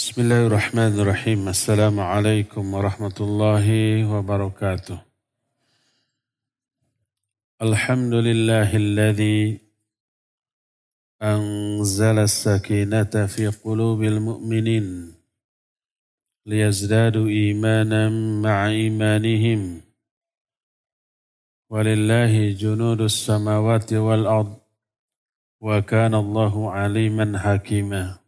بسم الله الرحمن الرحيم السلام عليكم ورحمة الله وبركاته الحمد لله الذي أنزل السكينة في قلوب المؤمنين ليزدادوا إيمانا مع إيمانهم ولله جنود السماوات والأرض وكان الله عليما حكيما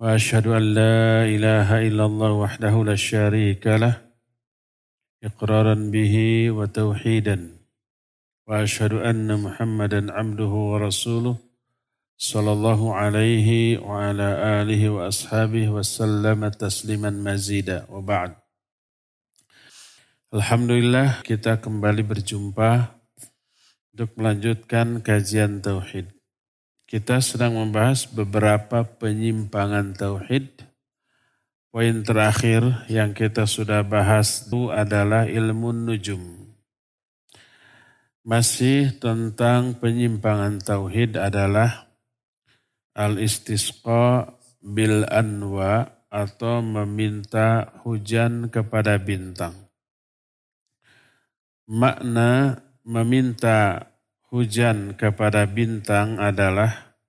واشهد ان لا اله الا الله وحده لا شريك له اقرارا به وتوحيدا واشهد ان محمدا عبده ورسوله صلى الله عليه وعلى اله واصحابه وسلم تسليما مزيدا وبعد Alhamdulillah kita kembali berjumpa untuk melanjutkan kajian tauhid. Kita sedang membahas beberapa penyimpangan tauhid. Poin terakhir yang kita sudah bahas itu adalah ilmu nujum. Masih tentang penyimpangan tauhid adalah al-istisqa bil anwa atau meminta hujan kepada bintang. Makna meminta hujan kepada bintang adalah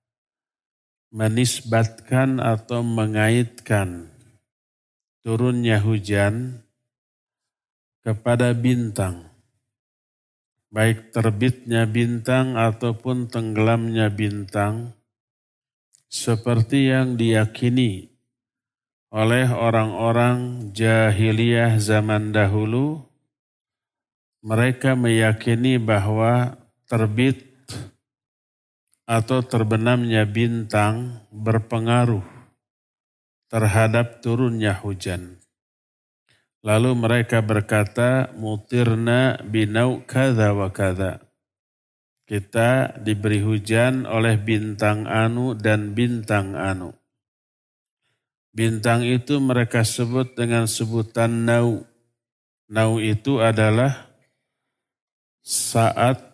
menisbatkan atau mengaitkan turunnya hujan kepada bintang. Baik terbitnya bintang ataupun tenggelamnya bintang seperti yang diyakini oleh orang-orang jahiliyah zaman dahulu mereka meyakini bahwa terbit atau terbenamnya bintang berpengaruh terhadap turunnya hujan. Lalu mereka berkata, mutirna binau kada wa kada. Kita diberi hujan oleh bintang anu dan bintang anu. Bintang itu mereka sebut dengan sebutan nau. Nau itu adalah saat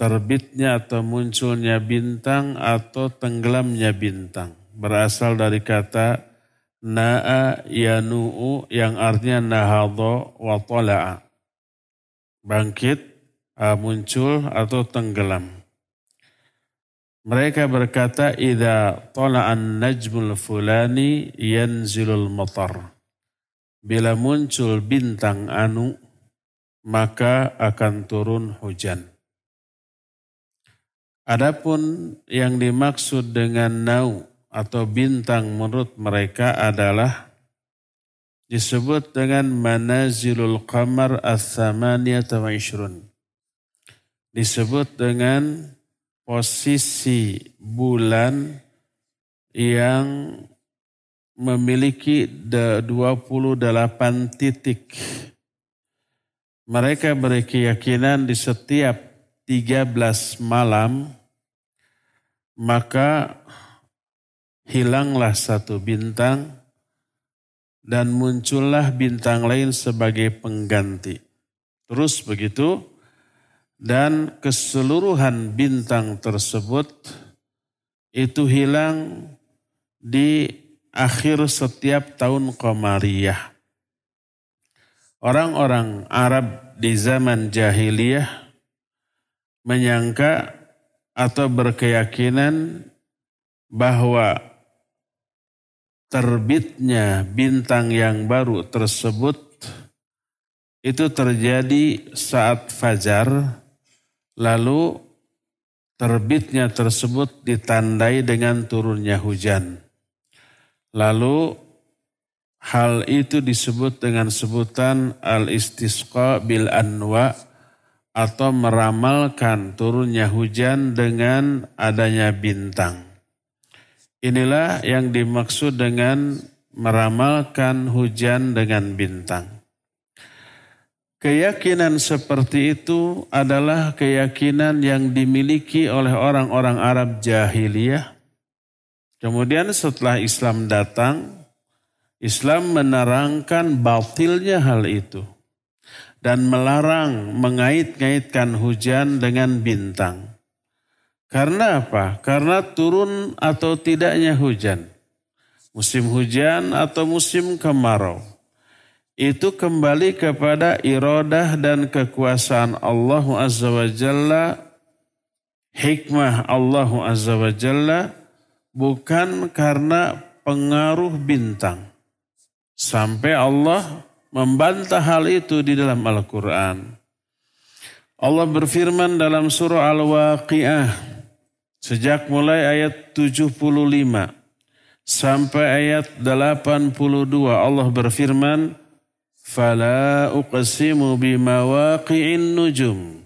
terbitnya atau munculnya bintang atau tenggelamnya bintang. Berasal dari kata na'a yanu'u yang artinya nahadha wa tala'a. Bangkit, muncul atau tenggelam. Mereka berkata, Ida tala'an najmul fulani yanzilul matar. Bila muncul bintang anu, maka akan turun hujan. Adapun yang dimaksud dengan nau atau bintang menurut mereka adalah disebut dengan manazilul qamar as-samaniyata wa Disebut dengan posisi bulan yang memiliki 28 titik. Mereka berkeyakinan di setiap 13 malam maka hilanglah satu bintang dan muncullah bintang lain sebagai pengganti. Terus begitu, dan keseluruhan bintang tersebut itu hilang di akhir setiap tahun Qamariyah. Orang-orang Arab di zaman jahiliyah menyangka atau berkeyakinan bahwa terbitnya bintang yang baru tersebut itu terjadi saat fajar lalu terbitnya tersebut ditandai dengan turunnya hujan. Lalu hal itu disebut dengan sebutan al-istisqa bil anwa atau meramalkan turunnya hujan dengan adanya bintang. Inilah yang dimaksud dengan meramalkan hujan dengan bintang. Keyakinan seperti itu adalah keyakinan yang dimiliki oleh orang-orang Arab jahiliyah. Kemudian setelah Islam datang, Islam menerangkan batilnya hal itu dan melarang mengait-ngaitkan hujan dengan bintang. Karena apa? Karena turun atau tidaknya hujan musim hujan atau musim kemarau. Itu kembali kepada iradah dan kekuasaan Allah Azza wa Jalla, hikmah Allah Azza wa Jalla, bukan karena pengaruh bintang. Sampai Allah membantah hal itu di dalam Al-Quran. Allah berfirman dalam surah Al-Waqi'ah sejak mulai ayat 75 sampai ayat 82 Allah berfirman uqsimu bimawaqi'in nujum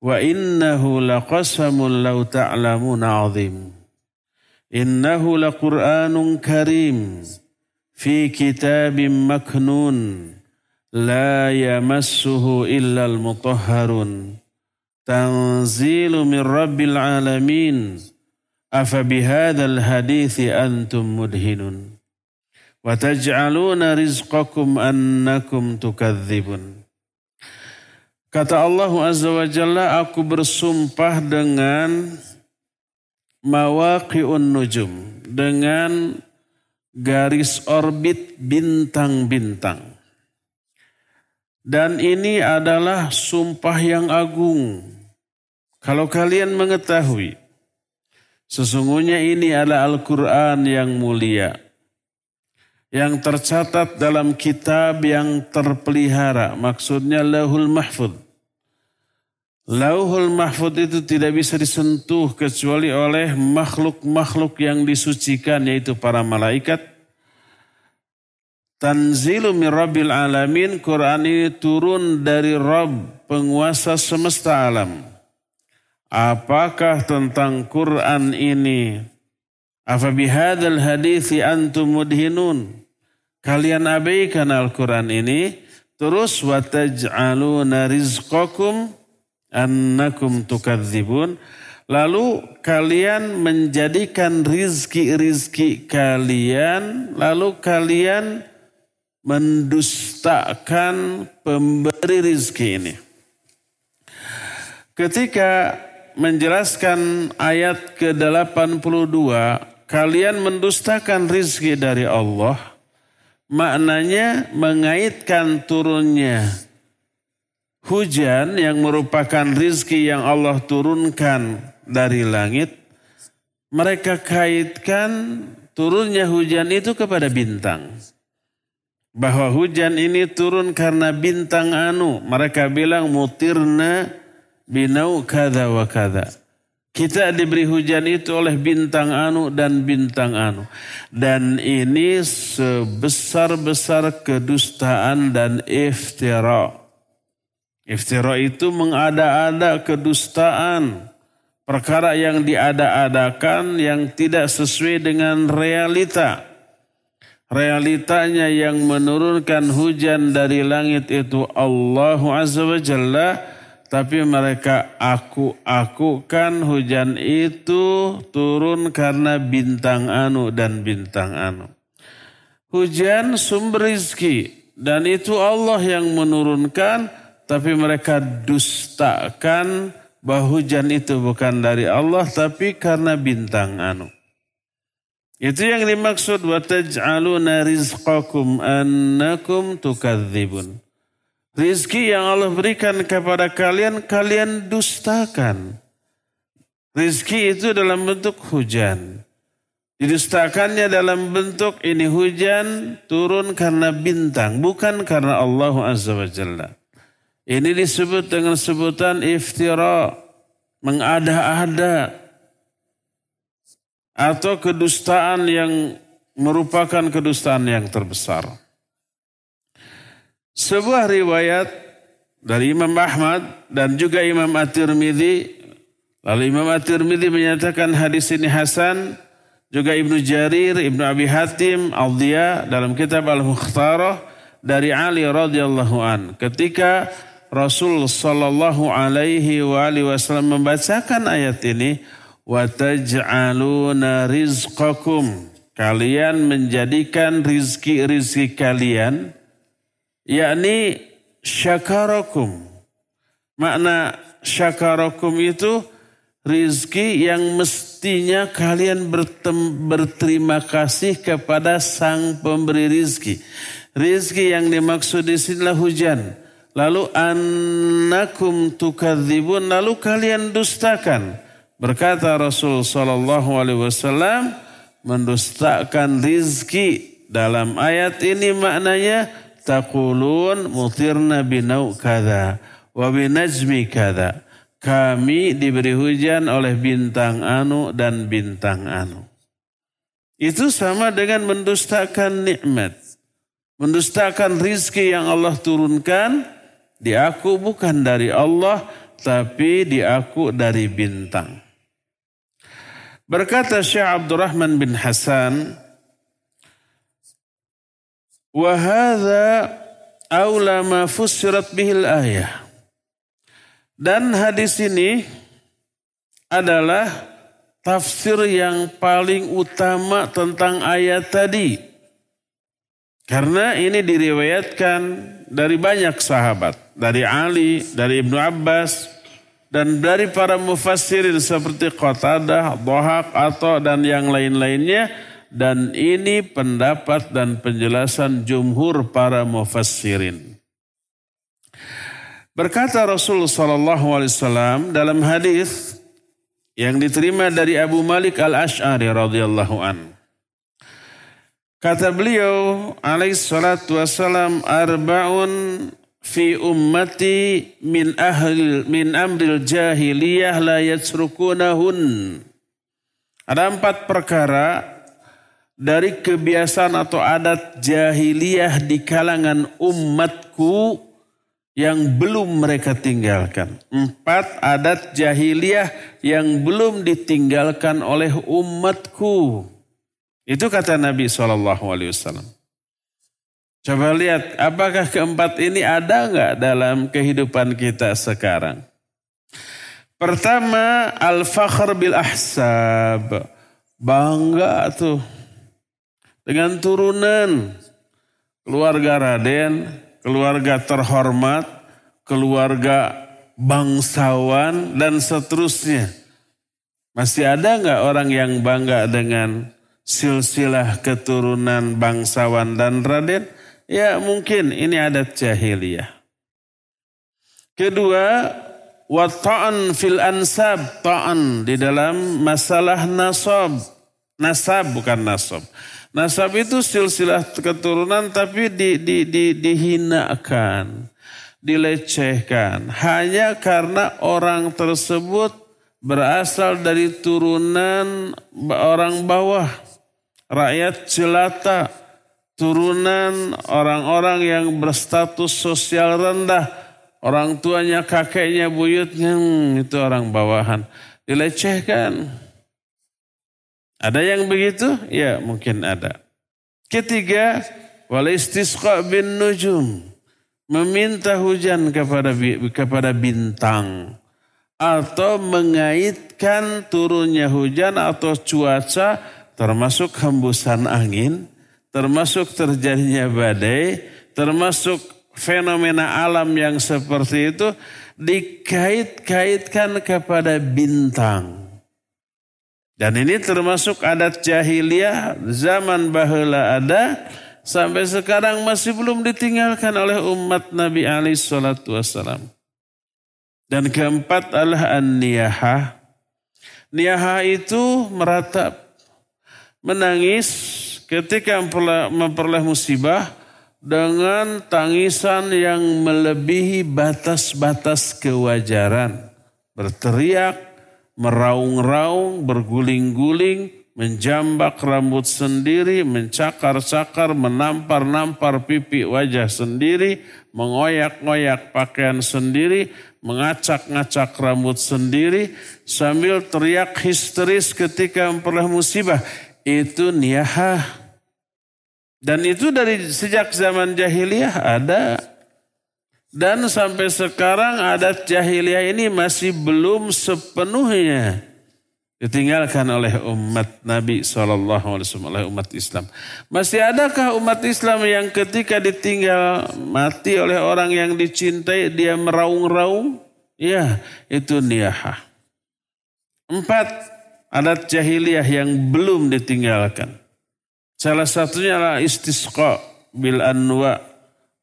wa innahu laqasamun law ta'lamuna 'azim Innahu laqur'anun karim fi kitabim maknun la yamassuhu illa al-mutahharun tanzilu min rabbil alamin. Afa bihadzal hadithi antum mudhinun. Wa taj'aluna rizqakum annakum tukadzibun. Kata Allah Azza wa Jalla, aku bersumpah dengan mawaqi'un nujum dengan garis orbit bintang-bintang. Dan ini adalah sumpah yang agung. Kalau kalian mengetahui, sesungguhnya ini adalah Al-Quran yang mulia. Yang tercatat dalam kitab yang terpelihara, maksudnya lahul mahfud Lauhul Mahfud itu tidak bisa disentuh kecuali oleh makhluk-makhluk yang disucikan yaitu para malaikat. Tanzilu min Rabbil Alamin, Quran ini turun dari Rabb, penguasa semesta alam. Apakah tentang Quran ini? Apa bihadal hadithi antum mudhinun? Kalian abaikan Al-Quran ini, terus wataj'aluna rizqakum annakum tukadzibun. Lalu kalian menjadikan rizki-rizki kalian lalu kalian mendustakan pemberi rizki ini. Ketika menjelaskan ayat ke-82 kalian mendustakan rizki dari Allah. Maknanya mengaitkan turunnya hujan yang merupakan rizki yang Allah turunkan dari langit, mereka kaitkan turunnya hujan itu kepada bintang. Bahwa hujan ini turun karena bintang anu. Mereka bilang mutirna binau kada wa kada. Kita diberi hujan itu oleh bintang anu dan bintang anu. Dan ini sebesar-besar kedustaan dan iftira' Iftira itu mengada-ada kedustaan. Perkara yang diada-adakan yang tidak sesuai dengan realita. Realitanya yang menurunkan hujan dari langit itu Allah Azza wa Jalla. Tapi mereka aku-akukan hujan itu turun karena bintang anu dan bintang anu. Hujan sumber rizki dan itu Allah yang menurunkan tapi mereka dustakan bahwa hujan itu bukan dari Allah tapi karena bintang anu. Itu yang dimaksud wa taj'aluna rizqakum annakum tukadzibun. Rizki yang Allah berikan kepada kalian, kalian dustakan. Rizki itu dalam bentuk hujan. Didustakannya dalam bentuk ini hujan turun karena bintang, bukan karena Allah Azza wa Jalla. Ini disebut dengan sebutan iftira, mengada-ada atau kedustaan yang merupakan kedustaan yang terbesar. Sebuah riwayat dari Imam Ahmad dan juga Imam At-Tirmidzi. Lalu Imam At-Tirmidzi menyatakan hadis ini hasan. Juga Ibnu Jarir, Ibnu Abi Hatim, al dalam kitab Al-Mukhtarah dari Ali radhiyallahu an. Ketika Rasul Sallallahu Alaihi Wasallam membacakan ayat ini, wataj'aluna rizqakum. Kalian menjadikan rizki-rizki kalian, yakni syakarakum. Makna syakarakum itu rizki yang mesti mestinya kalian berterima kasih kepada sang pemberi rizki. Rizki yang dimaksud di sinilah hujan. Lalu annakum tukadzibun lalu kalian dustakan. Berkata Rasul sallallahu alaihi wasallam mendustakan rizki dalam ayat ini maknanya taqulun mutirna binau kada wa binajmi kada. Kami diberi hujan oleh bintang anu dan bintang anu. Itu sama dengan mendustakan nikmat. Mendustakan rizki yang Allah turunkan Diaku bukan dari Allah, tapi diaku dari bintang. Berkata Syekh Abdurrahman bin Hasan, "Wahada aula ma fussirat bihil ayah." Dan hadis ini adalah tafsir yang paling utama tentang ayat tadi. Karena ini diriwayatkan dari banyak sahabat. Dari Ali, dari Ibnu Abbas, dan dari para mufassirin seperti Qatadah, Bohak, atau dan yang lain-lainnya. Dan ini pendapat dan penjelasan jumhur para mufassirin. Berkata Rasulullah SAW dalam hadis yang diterima dari Abu Malik al-Ash'ari radhiyallahu anhu. Kata beliau alaihi salatu wassalam arba'un fi ummati min ahli min amril jahiliyah la yatsrukunahun. Ada empat perkara dari kebiasaan atau adat jahiliyah di kalangan umatku yang belum mereka tinggalkan. Empat adat jahiliyah yang belum ditinggalkan oleh umatku. Itu kata Nabi SAW. Coba lihat, apakah keempat ini ada nggak dalam kehidupan kita sekarang? Pertama, al-fakhr bil ahsab. Bangga tuh. Dengan turunan. Keluarga Raden, keluarga terhormat, keluarga bangsawan, dan seterusnya. Masih ada nggak orang yang bangga dengan silsilah keturunan bangsawan dan raden, ya mungkin ini adat jahiliyah. Kedua, wa ta'an fil ansab, ta'an di dalam masalah nasab. Nasab bukan nasab. Nasab itu silsilah keturunan tapi di, di, di, dihinakan, dilecehkan. Hanya karena orang tersebut berasal dari turunan orang bawah rakyat jelata, turunan orang-orang yang berstatus sosial rendah, orang tuanya, kakeknya, buyutnya, hmm, itu orang bawahan. Dilecehkan. Ada yang begitu? Ya mungkin ada. Ketiga, wal istisqa bin nujum. Meminta hujan kepada kepada bintang atau mengaitkan turunnya hujan atau cuaca termasuk hembusan angin, termasuk terjadinya badai, termasuk fenomena alam yang seperti itu dikait-kaitkan kepada bintang. Dan ini termasuk adat jahiliyah zaman bahula ada sampai sekarang masih belum ditinggalkan oleh umat Nabi Ali Shallallahu Wasallam. Dan keempat adalah an-niyahah. Niyahah itu meratap menangis ketika memperoleh musibah dengan tangisan yang melebihi batas-batas kewajaran. Berteriak, meraung-raung, berguling-guling, menjambak rambut sendiri, mencakar-cakar, menampar-nampar pipi wajah sendiri, mengoyak-ngoyak pakaian sendiri, mengacak-ngacak rambut sendiri, sambil teriak histeris ketika memperoleh musibah itu niyahah. Dan itu dari sejak zaman jahiliyah ada. Dan sampai sekarang adat jahiliyah ini masih belum sepenuhnya ditinggalkan oleh umat Nabi SAW, oleh umat Islam. Masih adakah umat Islam yang ketika ditinggal mati oleh orang yang dicintai, dia meraung-raung? Ya, itu niyahah. Empat, adat jahiliyah yang belum ditinggalkan. Salah satunya adalah istisqa bil anwa.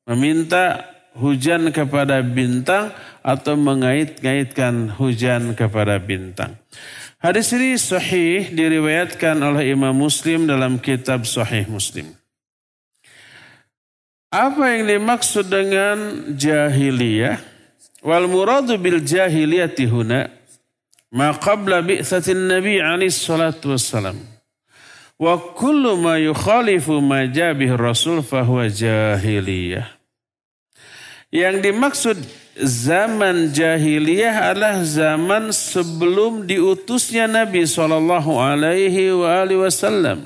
Meminta hujan kepada bintang atau mengait-ngaitkan hujan kepada bintang. Hadis ini sahih diriwayatkan oleh Imam Muslim dalam kitab Sahih Muslim. Apa yang dimaksud dengan jahiliyah? Wal muradu bil jahiliyati huna ma qabla bi'tsatin nabi alaihi salatu wassalam. Wa kullu ma yukhalifu ma jabih rasul fahuwa jahiliyah. Yang dimaksud zaman jahiliyah adalah zaman sebelum diutusnya Nabi Shallallahu Alaihi Wasallam.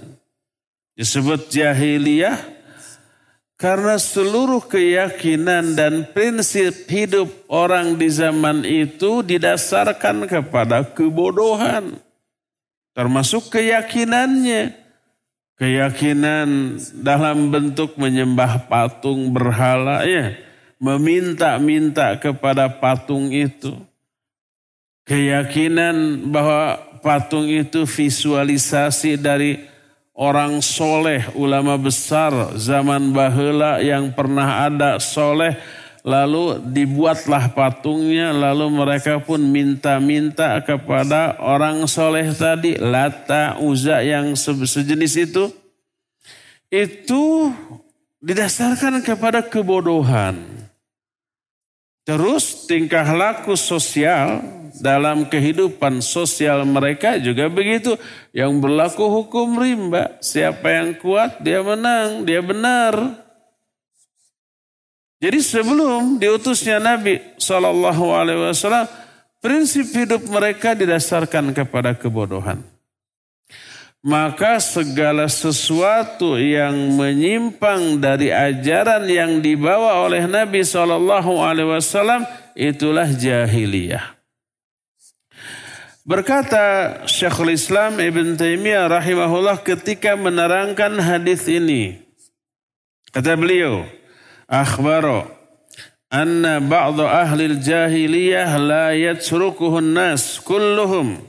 Disebut jahiliyah karena seluruh keyakinan dan prinsip hidup orang di zaman itu didasarkan kepada kebodohan. Termasuk keyakinannya. Keyakinan dalam bentuk menyembah patung berhala ya meminta-minta kepada patung itu. Keyakinan bahwa patung itu visualisasi dari orang soleh, ulama besar zaman bahula yang pernah ada soleh, lalu dibuatlah patungnya, lalu mereka pun minta-minta kepada orang soleh tadi, lata, uza yang sejenis itu. Itu didasarkan kepada kebodohan. Terus tingkah laku sosial dalam kehidupan sosial mereka juga begitu. Yang berlaku hukum rimba. Siapa yang kuat dia menang, dia benar. Jadi sebelum diutusnya Nabi Shallallahu Alaihi Wasallam, prinsip hidup mereka didasarkan kepada kebodohan maka segala sesuatu yang menyimpang dari ajaran yang dibawa oleh Nabi Shallallahu Alaihi Wasallam itulah jahiliyah. Berkata Syekhul Islam Ibn Taimiyah rahimahullah ketika menerangkan hadis ini. Kata beliau, akhbaro anna ba'd ahli jahiliyah la yatrukuhun nas kulluhum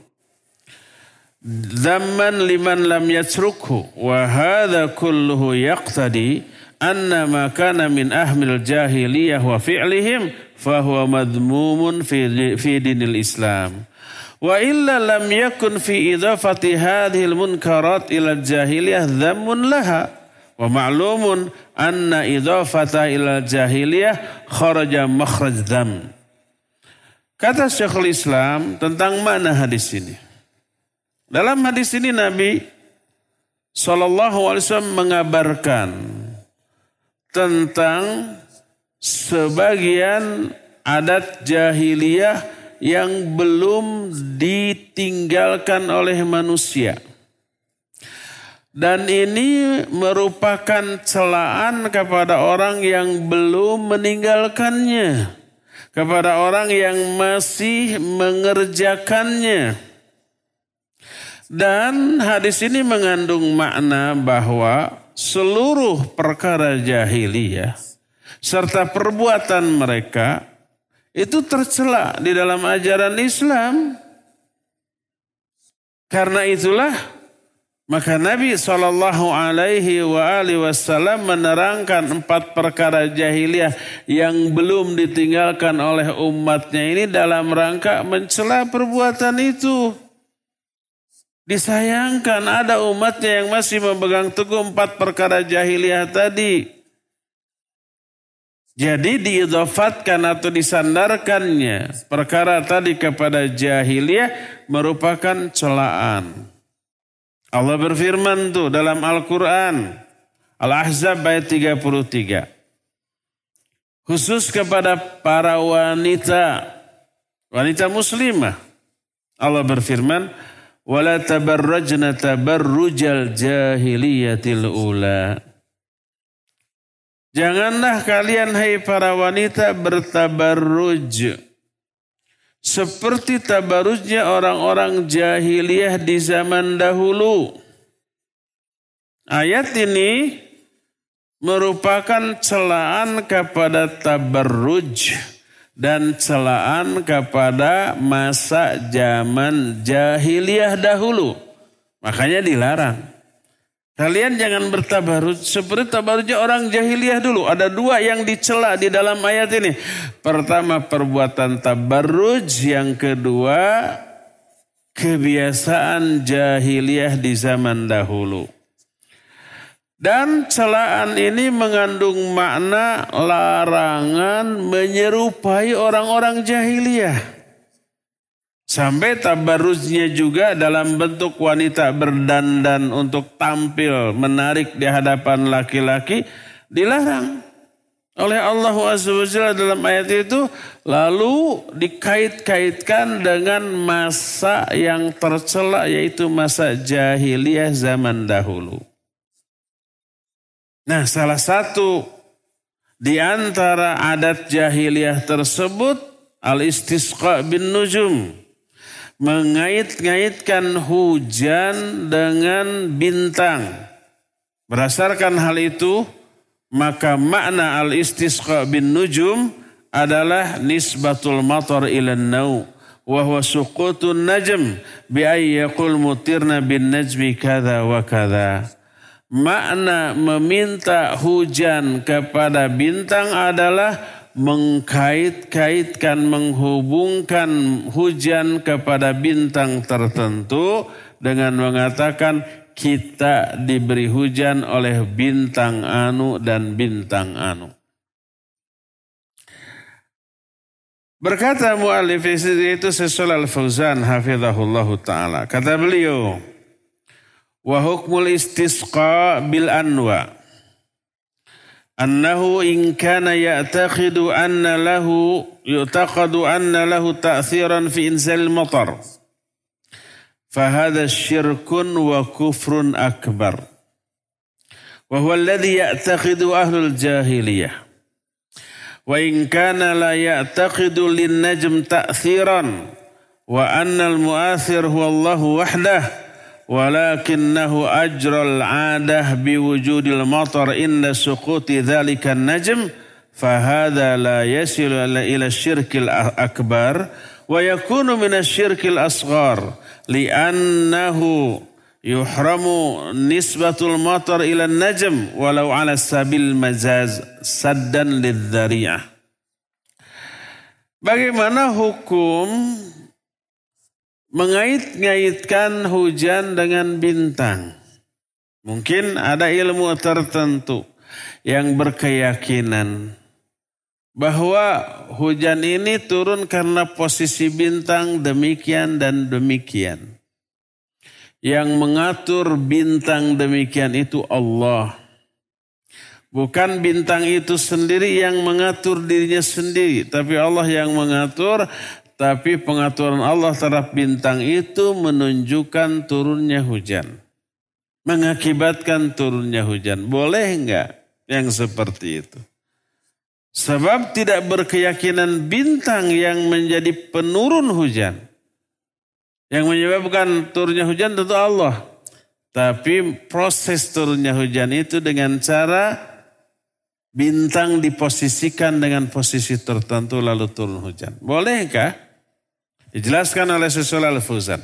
Zaman liman lam yatrukhu wa hadha kulluhu yaqtadi anna ma kana min ahmil jahiliyah wa fi'lihim fahuwa madmumun fi, fi dinil Islam. Wa illa lam yakun fi idafati hadhihi munkarat ila jahiliyah dhammun laha. Wa ma'lumun anna idafata ila jahiliyah kharaja makhraj dham. Kata Syekhul Islam tentang mana hadis ini. Dalam hadis ini Nabi Wasallam mengabarkan tentang sebagian adat jahiliyah yang belum ditinggalkan oleh manusia. Dan ini merupakan celaan kepada orang yang belum meninggalkannya. Kepada orang yang masih mengerjakannya. Dan hadis ini mengandung makna bahwa seluruh perkara jahiliyah serta perbuatan mereka itu tercela di dalam ajaran Islam. Karena itulah maka Nabi Shallallahu Alaihi Wasallam menerangkan empat perkara jahiliyah yang belum ditinggalkan oleh umatnya ini dalam rangka mencela perbuatan itu. Disayangkan ada umatnya yang masih memegang teguh empat perkara jahiliyah tadi. Jadi diidofatkan atau disandarkannya perkara tadi kepada jahiliyah merupakan celaan. Allah berfirman tuh dalam Al-Quran. Al-Ahzab ayat 33. Khusus kepada para wanita. Wanita muslimah. Allah berfirman wala tabarrajna tabarrujal jahiliyatil ula. Janganlah kalian hai para wanita bertabarruj seperti tabarrujnya orang-orang jahiliyah di zaman dahulu. Ayat ini merupakan celaan kepada tabarruj dan celaan kepada masa zaman jahiliyah dahulu. Makanya dilarang. Kalian jangan bertabarut seperti tabarutnya orang jahiliyah dulu. Ada dua yang dicela di dalam ayat ini. Pertama perbuatan tabarruj, yang kedua kebiasaan jahiliyah di zaman dahulu. Dan celaan ini mengandung makna larangan menyerupai orang-orang jahiliyah. Sampai tabarruznya juga dalam bentuk wanita berdandan untuk tampil menarik di hadapan laki-laki dilarang oleh Allah SWT dalam ayat itu lalu dikait-kaitkan dengan masa yang tercela yaitu masa jahiliyah zaman dahulu. Nah salah satu di antara adat jahiliyah tersebut al-istisqa bin nujum mengait-ngaitkan hujan dengan bintang. Berdasarkan hal itu, maka makna al-istisqa bin nujum adalah nisbatul matar ila nau wa suqutun najm bi ayyakul mutirna bin najmi kada wa kada. Makna meminta hujan kepada bintang adalah mengkait-kaitkan, menghubungkan hujan kepada bintang tertentu dengan mengatakan kita diberi hujan oleh bintang anu dan bintang anu. Berkata mu'alif itu sesuai al-Fauzan hafizahullah ta'ala. Kata beliau, wa hukmul istisqa bil anwa' أنه إن كان يعتقد أن له يعتقد أن له تأثيرا في إنزال المطر. فهذا شرك وكفر أكبر. وهو الذي يعتقد أهل الجاهلية. وإن كان لا يعتقد للنجم تأثيرا وأن المؤثر هو الله وحده ولكنه أجرى العادة بوجود المطر إن سقوط ذلك النجم فهذا لا يصل إلى الشرك الأكبر ويكون من الشرك الأصغر لأنه يحرم نسبة المطر إلى النجم ولو على سبيل المجاز سدا للذريعة. Bagaimana hukum mengait-ngaitkan hujan dengan bintang. Mungkin ada ilmu tertentu yang berkeyakinan bahwa hujan ini turun karena posisi bintang demikian dan demikian. Yang mengatur bintang demikian itu Allah. Bukan bintang itu sendiri yang mengatur dirinya sendiri, tapi Allah yang mengatur tapi pengaturan Allah terhadap bintang itu menunjukkan turunnya hujan. Mengakibatkan turunnya hujan. Boleh enggak yang seperti itu? Sebab tidak berkeyakinan bintang yang menjadi penurun hujan. Yang menyebabkan turunnya hujan tentu Allah. Tapi proses turunnya hujan itu dengan cara bintang diposisikan dengan posisi tertentu lalu turun hujan. Bolehkah? Dijelaskan oleh Susul Al-Fuzan.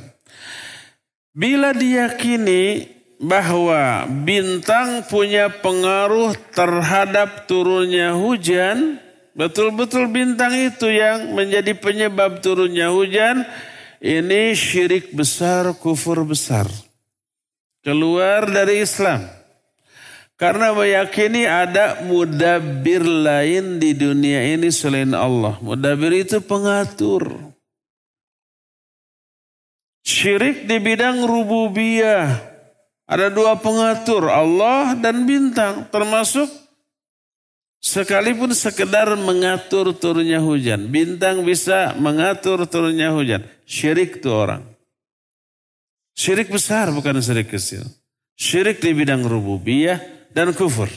Bila diyakini bahwa bintang punya pengaruh terhadap turunnya hujan, betul-betul bintang itu yang menjadi penyebab turunnya hujan, ini syirik besar, kufur besar. Keluar dari Islam. Karena meyakini ada mudabir lain di dunia ini selain Allah. Mudabir itu pengatur. Syirik di bidang rububiyah. Ada dua pengatur, Allah dan bintang. Termasuk sekalipun sekedar mengatur turunnya hujan. Bintang bisa mengatur turunnya hujan. Syirik itu orang. Syirik besar bukan syirik kecil. Syirik di bidang rububiyah dan kufur.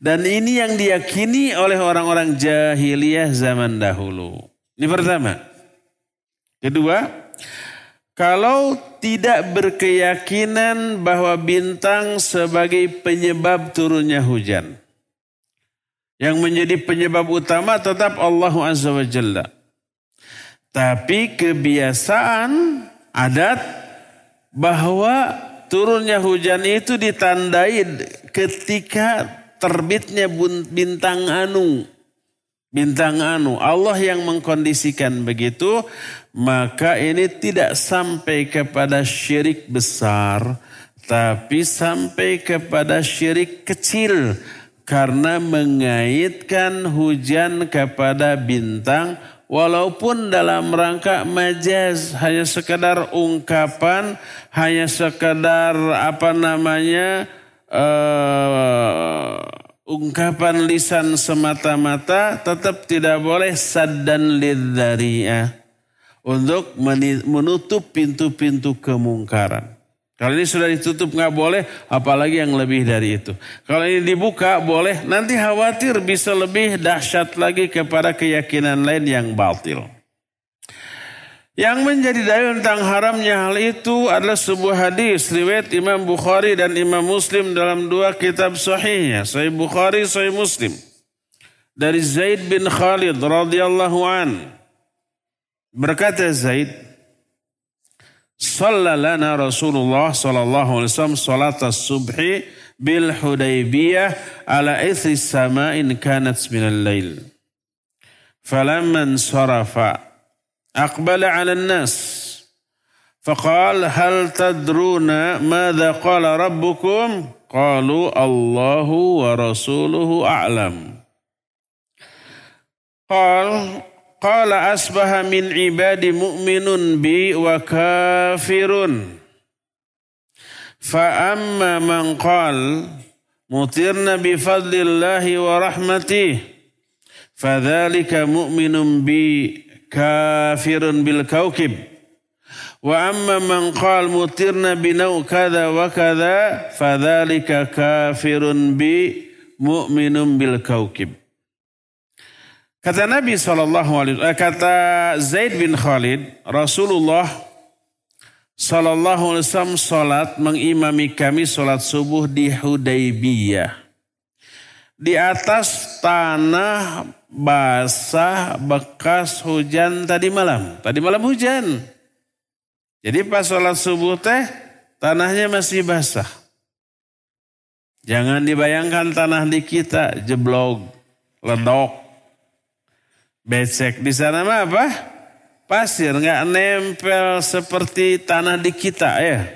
Dan ini yang diyakini oleh orang-orang jahiliyah zaman dahulu. Ini pertama. Kedua, kalau tidak berkeyakinan bahwa bintang sebagai penyebab turunnya hujan. Yang menjadi penyebab utama tetap Allah Azza wa Jalla. Tapi kebiasaan adat bahwa turunnya hujan itu ditandai ketika terbitnya bintang anu. Bintang anu. Allah yang mengkondisikan begitu. Maka ini tidak sampai kepada syirik besar. Tapi sampai kepada syirik kecil. Karena mengaitkan hujan kepada bintang. Walaupun dalam rangka majaz. Hanya sekedar ungkapan. Hanya sekedar apa namanya. Uh, ungkapan lisan semata-mata tetap tidak boleh saddan lidzari'ah untuk menutup pintu-pintu kemungkaran. Kalau ini sudah ditutup nggak boleh, apalagi yang lebih dari itu. Kalau ini dibuka boleh, nanti khawatir bisa lebih dahsyat lagi kepada keyakinan lain yang batil. Yang menjadi dalil tentang haramnya hal itu adalah sebuah hadis riwayat Imam Bukhari dan Imam Muslim dalam dua kitab sahihnya, Sahih Bukhari, Sahih Muslim. Dari Zaid bin Khalid radhiyallahu an. Berkata Zaid, Sallalana Rasulullah sallallahu alaihi wasallam salat as-subhi bil Hudaybiyah ala ithri sama'in kanat min al-lail. Falamman sarafa أقبل على الناس. فقال هل تدرون ماذا قال ربكم؟ قالوا الله ورسوله أعلم. قال قال أصبح من عبادي مؤمن بي وكافر. فأما من قال مطرنا بفضل الله ورحمته فذلك مؤمن بي kafirun bil kaukib. Wa amma man qal mutirna binau kada wa kada fadzalika kafirun bi mu'minun bil kaukib. Kata Nabi sallallahu alaihi wasallam kata Zaid bin Khalid Rasulullah sallallahu alaihi wasallam mengimami kami salat subuh di Hudaybiyah. Di atas tanah basah bekas hujan tadi malam. Tadi malam hujan. Jadi pas sholat subuh teh tanahnya masih basah. Jangan dibayangkan tanah di kita jeblok, ledok, becek. Di sana mah apa? Pasir, nggak nempel seperti tanah di kita ya.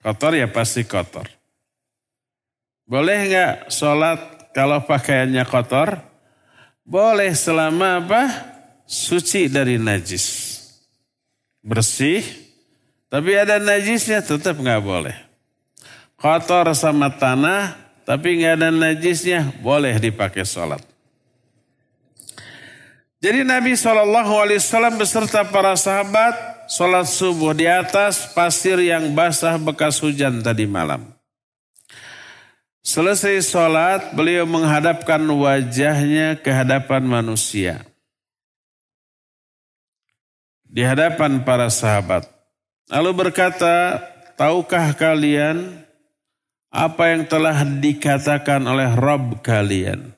Kotor ya pasti kotor. Boleh nggak sholat kalau pakaiannya kotor? Boleh selama apa? Suci dari najis. Bersih. Tapi ada najisnya tetap nggak boleh. Kotor sama tanah tapi nggak ada najisnya boleh dipakai sholat. Jadi Nabi SAW beserta para sahabat sholat subuh di atas pasir yang basah bekas hujan tadi malam. Selesai sholat, beliau menghadapkan wajahnya ke hadapan manusia. Di hadapan para sahabat. Lalu berkata, tahukah kalian apa yang telah dikatakan oleh Rabb kalian?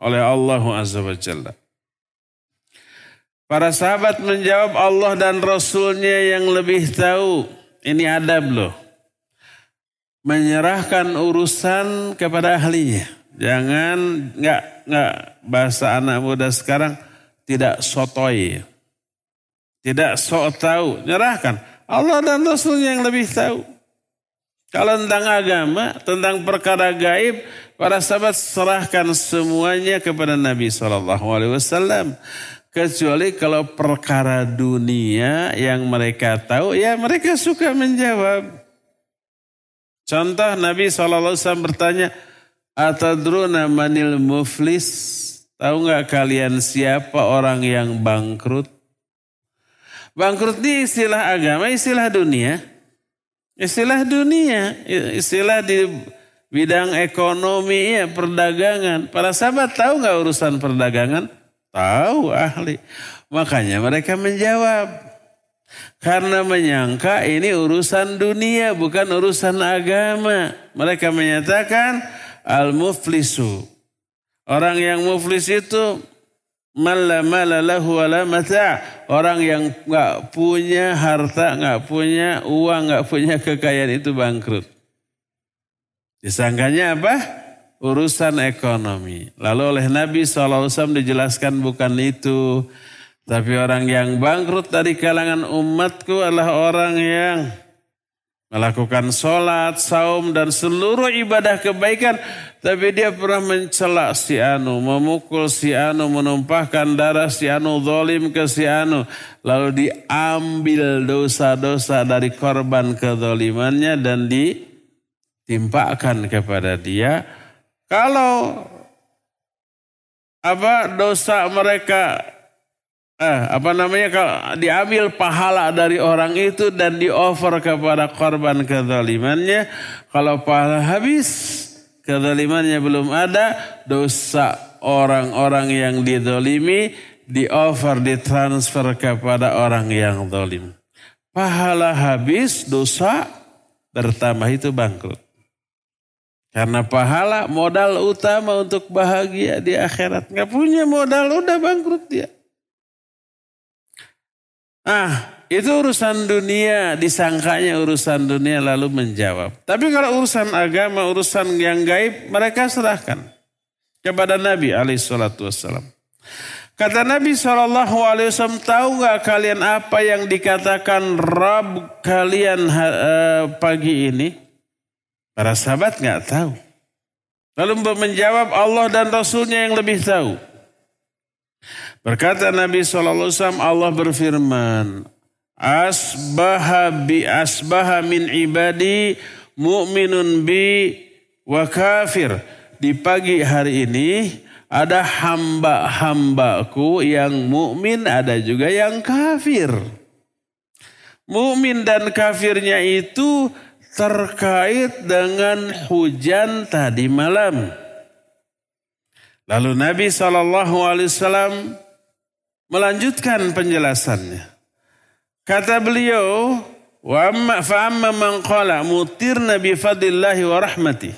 Oleh Allah Azza wa. Para sahabat menjawab Allah dan Rasulnya yang lebih tahu. Ini adab loh menyerahkan urusan kepada ahlinya. Jangan nggak nggak bahasa anak muda sekarang tidak sotoi, tidak sok tahu, nyerahkan. Allah dan Rasulnya yang lebih tahu. Kalau tentang agama, tentang perkara gaib, para sahabat serahkan semuanya kepada Nabi Shallallahu Alaihi Wasallam. Kecuali kalau perkara dunia yang mereka tahu, ya mereka suka menjawab. Contoh Nabi SAW bertanya, Atadruna manil muflis? Tahu nggak kalian siapa orang yang bangkrut? Bangkrut ini istilah agama, istilah dunia. Istilah dunia, istilah di bidang ekonomi, ya, perdagangan. Para sahabat tahu nggak urusan perdagangan? Tahu ahli. Makanya mereka menjawab. Karena menyangka ini urusan dunia bukan urusan agama. Mereka menyatakan al-muflisu. Orang yang muflis itu mala mala lahu wala. Orang yang nggak punya harta, nggak punya uang, nggak punya kekayaan itu bangkrut. Disangkanya apa? Urusan ekonomi. Lalu oleh Nabi SAW dijelaskan bukan itu. Tapi orang yang bangkrut dari kalangan umatku adalah orang yang melakukan sholat, saum, dan seluruh ibadah kebaikan. Tapi dia pernah mencela si Anu, memukul si Anu, menumpahkan darah si Anu, zolim ke si Anu. Lalu diambil dosa-dosa dari korban kezolimannya dan ditimpakan kepada dia. Kalau apa dosa mereka eh, apa namanya kalau diambil pahala dari orang itu dan dioffer kepada korban kezalimannya kalau pahala habis kezalimannya belum ada dosa orang-orang yang didolimi dioffer ditransfer kepada orang yang dolim pahala habis dosa bertambah itu bangkrut. Karena pahala modal utama untuk bahagia di akhirat. Nggak punya modal udah bangkrut dia Ah, itu urusan dunia, disangkanya urusan dunia lalu menjawab. Tapi kalau urusan agama, urusan yang gaib, mereka serahkan kepada Nabi alaihissalatu wassalam. Kata Nabi SAW, tahu gak kalian apa yang dikatakan Rab kalian uh, pagi ini? Para sahabat gak tahu. Lalu menjawab Allah dan Rasulnya yang lebih tahu. Berkata Nabi SAW, Allah berfirman, Asbaha bi asbaha min ibadi mu'minun bi wa kafir. Di pagi hari ini ada hamba-hambaku yang mukmin, ada juga yang kafir. Mukmin dan kafirnya itu terkait dengan hujan tadi malam. Lalu Nabi SAW melanjutkan penjelasannya. Kata beliau, wa amma fa amma man qala mutirna bi fadlillahi wa rahmati.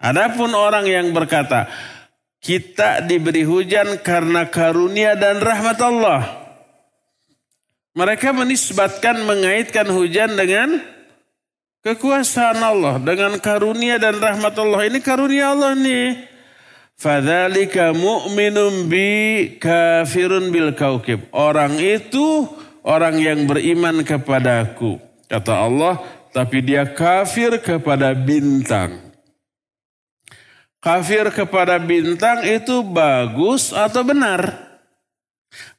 Adapun orang yang berkata, kita diberi hujan karena karunia dan rahmat Allah. Mereka menisbatkan mengaitkan hujan dengan kekuasaan Allah, dengan karunia dan rahmat Allah. Ini karunia Allah nih. Fadzalika mu'minun bi kafirun bil kaukib. Orang itu orang yang beriman kepadaku. Kata Allah, tapi dia kafir kepada bintang. Kafir kepada bintang itu bagus atau benar?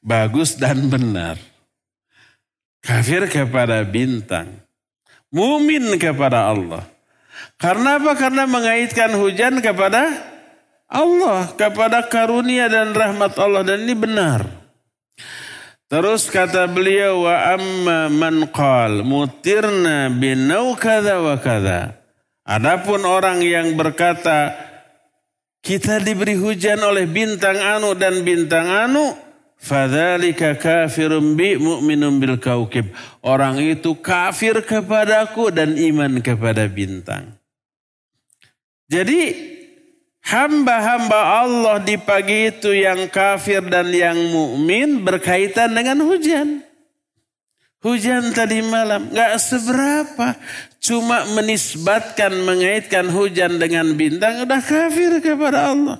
Bagus dan benar. Kafir kepada bintang. Mumin kepada Allah. Karena apa? Karena mengaitkan hujan kepada Allah kepada karunia dan rahmat Allah dan ini benar. Terus kata beliau wa amma man qal mutirna binau kada wa kada. Adapun orang yang berkata kita diberi hujan oleh bintang anu dan bintang anu Fadzalika kafirun bi mu'minun bil kaukib. Orang itu kafir kepadaku dan iman kepada bintang. Jadi hamba-hamba Allah di pagi itu yang kafir dan yang mukmin berkaitan dengan hujan. Hujan tadi malam nggak seberapa, cuma menisbatkan mengaitkan hujan dengan bintang udah kafir kepada Allah.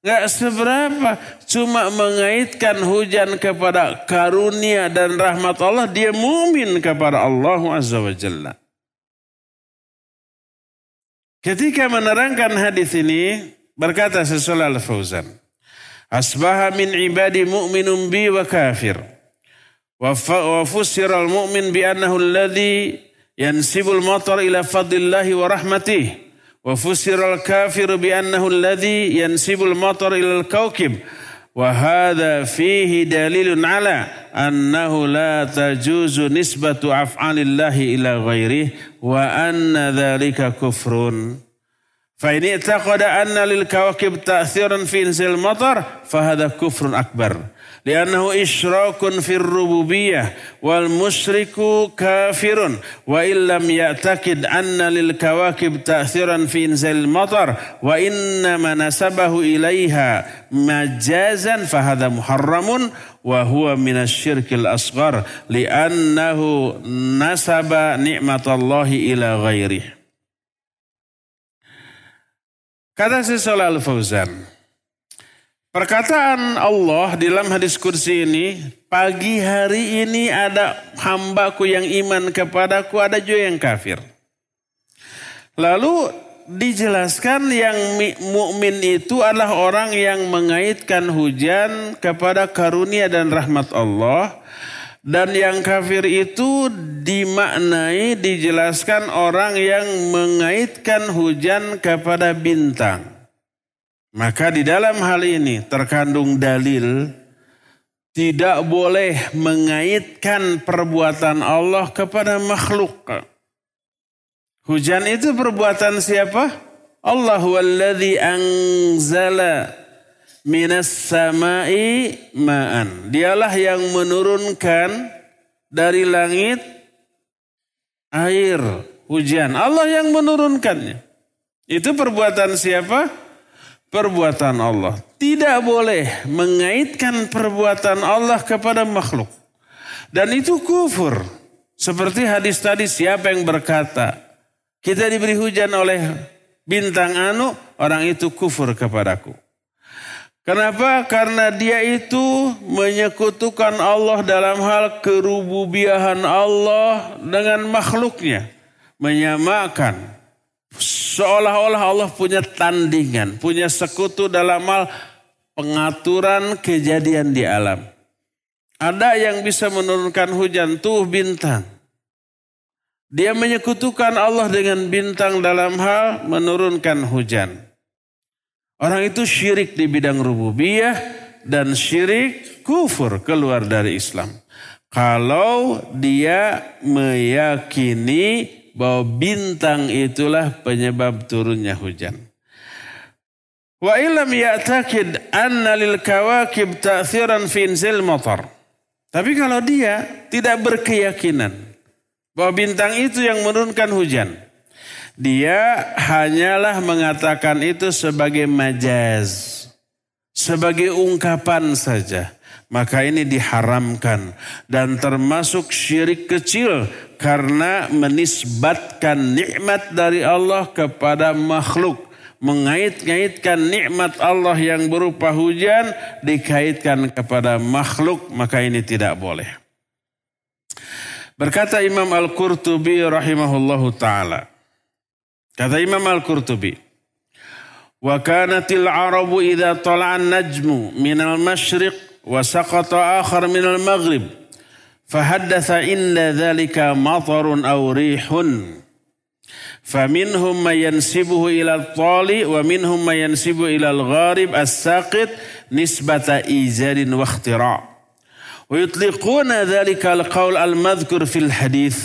Nggak seberapa, cuma mengaitkan hujan kepada karunia dan rahmat Allah, dia mumin kepada Allah Azza wa. Ketika menerangkan hadis ini berkata sesuai Al-Fauzan. Asbaha min ibadi mu'minun bi wa kafir. Wa fussira al-mu'min bi annahu alladhi yansibul matar ila fadlillahi wa rahmatih. Wa fussira al-kafir bi annahu alladhi yansibul matar ila al-kawkib وهذا فيه دليل على أنه لا تجوز نسبة أفعال الله إلى غيره وأن ذلك كفر فإن اعتقد أن للكواكب تأثيرا في إنزال المطر فهذا كفر أكبر li'annahu isyrakun fir rububiyah wal musyriku kafirun wa illam ya'takid anna lil kawakib ta'thiran fi inzal matar wa inna ma nasabahu ilaiha majazan fahadha muharramun wa huwa minasyirkil asghar li'annahu nasaba ni'matallahi ila ghairihi Kata si Al Fauzan, perkataan Allah di dalam hadis kursi ini, pagi hari ini ada hambaku yang iman kepadaku, ada juga yang kafir. Lalu dijelaskan yang mukmin itu adalah orang yang mengaitkan hujan kepada karunia dan rahmat Allah dan yang kafir itu dimaknai, dijelaskan orang yang mengaitkan hujan kepada bintang. Maka di dalam hal ini terkandung dalil tidak boleh mengaitkan perbuatan Allah kepada makhluk. Hujan itu perbuatan siapa? Allah walladzi anzala minas samai ma'an. Dialah yang menurunkan dari langit air hujan. Allah yang menurunkannya. Itu perbuatan siapa? Perbuatan Allah. Tidak boleh mengaitkan perbuatan Allah kepada makhluk. Dan itu kufur. Seperti hadis tadi siapa yang berkata, kita diberi hujan oleh bintang anu, orang itu kufur kepadaku. Kenapa? Karena dia itu menyekutukan Allah dalam hal kerububiahan Allah dengan makhluknya. Menyamakan. Seolah-olah Allah punya tandingan, punya sekutu dalam hal pengaturan kejadian di alam. Ada yang bisa menurunkan hujan, tuh bintang. Dia menyekutukan Allah dengan bintang dalam hal menurunkan hujan. Orang itu syirik di bidang rububiyah dan syirik kufur keluar dari Islam. Kalau dia meyakini bahwa bintang itulah penyebab turunnya hujan. Wa ilam ya'takid anna lil kawakib ta'thiran fi inzil matar. Tapi kalau dia tidak berkeyakinan bahwa bintang itu yang menurunkan hujan. Dia hanyalah mengatakan itu sebagai majaz. Sebagai ungkapan saja. Maka ini diharamkan. Dan termasuk syirik kecil. Karena menisbatkan nikmat dari Allah kepada makhluk mengait-ngaitkan nikmat Allah yang berupa hujan dikaitkan kepada makhluk maka ini tidak boleh. Berkata Imam Al-Qurtubi rahimahullahu taala Kata Imam Al-Qurtubi. Wa kanatil arabu idha tala'an najmu minal masyriq saqata akhar minal maghrib. Fahaddatha inna dhalika matarun aw rihun. فمنهم ما ينسبه إلى الطالي ومنهم ما ينسبه إلى الغارب الساقط نسبة إيجاد واختراع ويطلقون ذلك القول المذكر في الحديث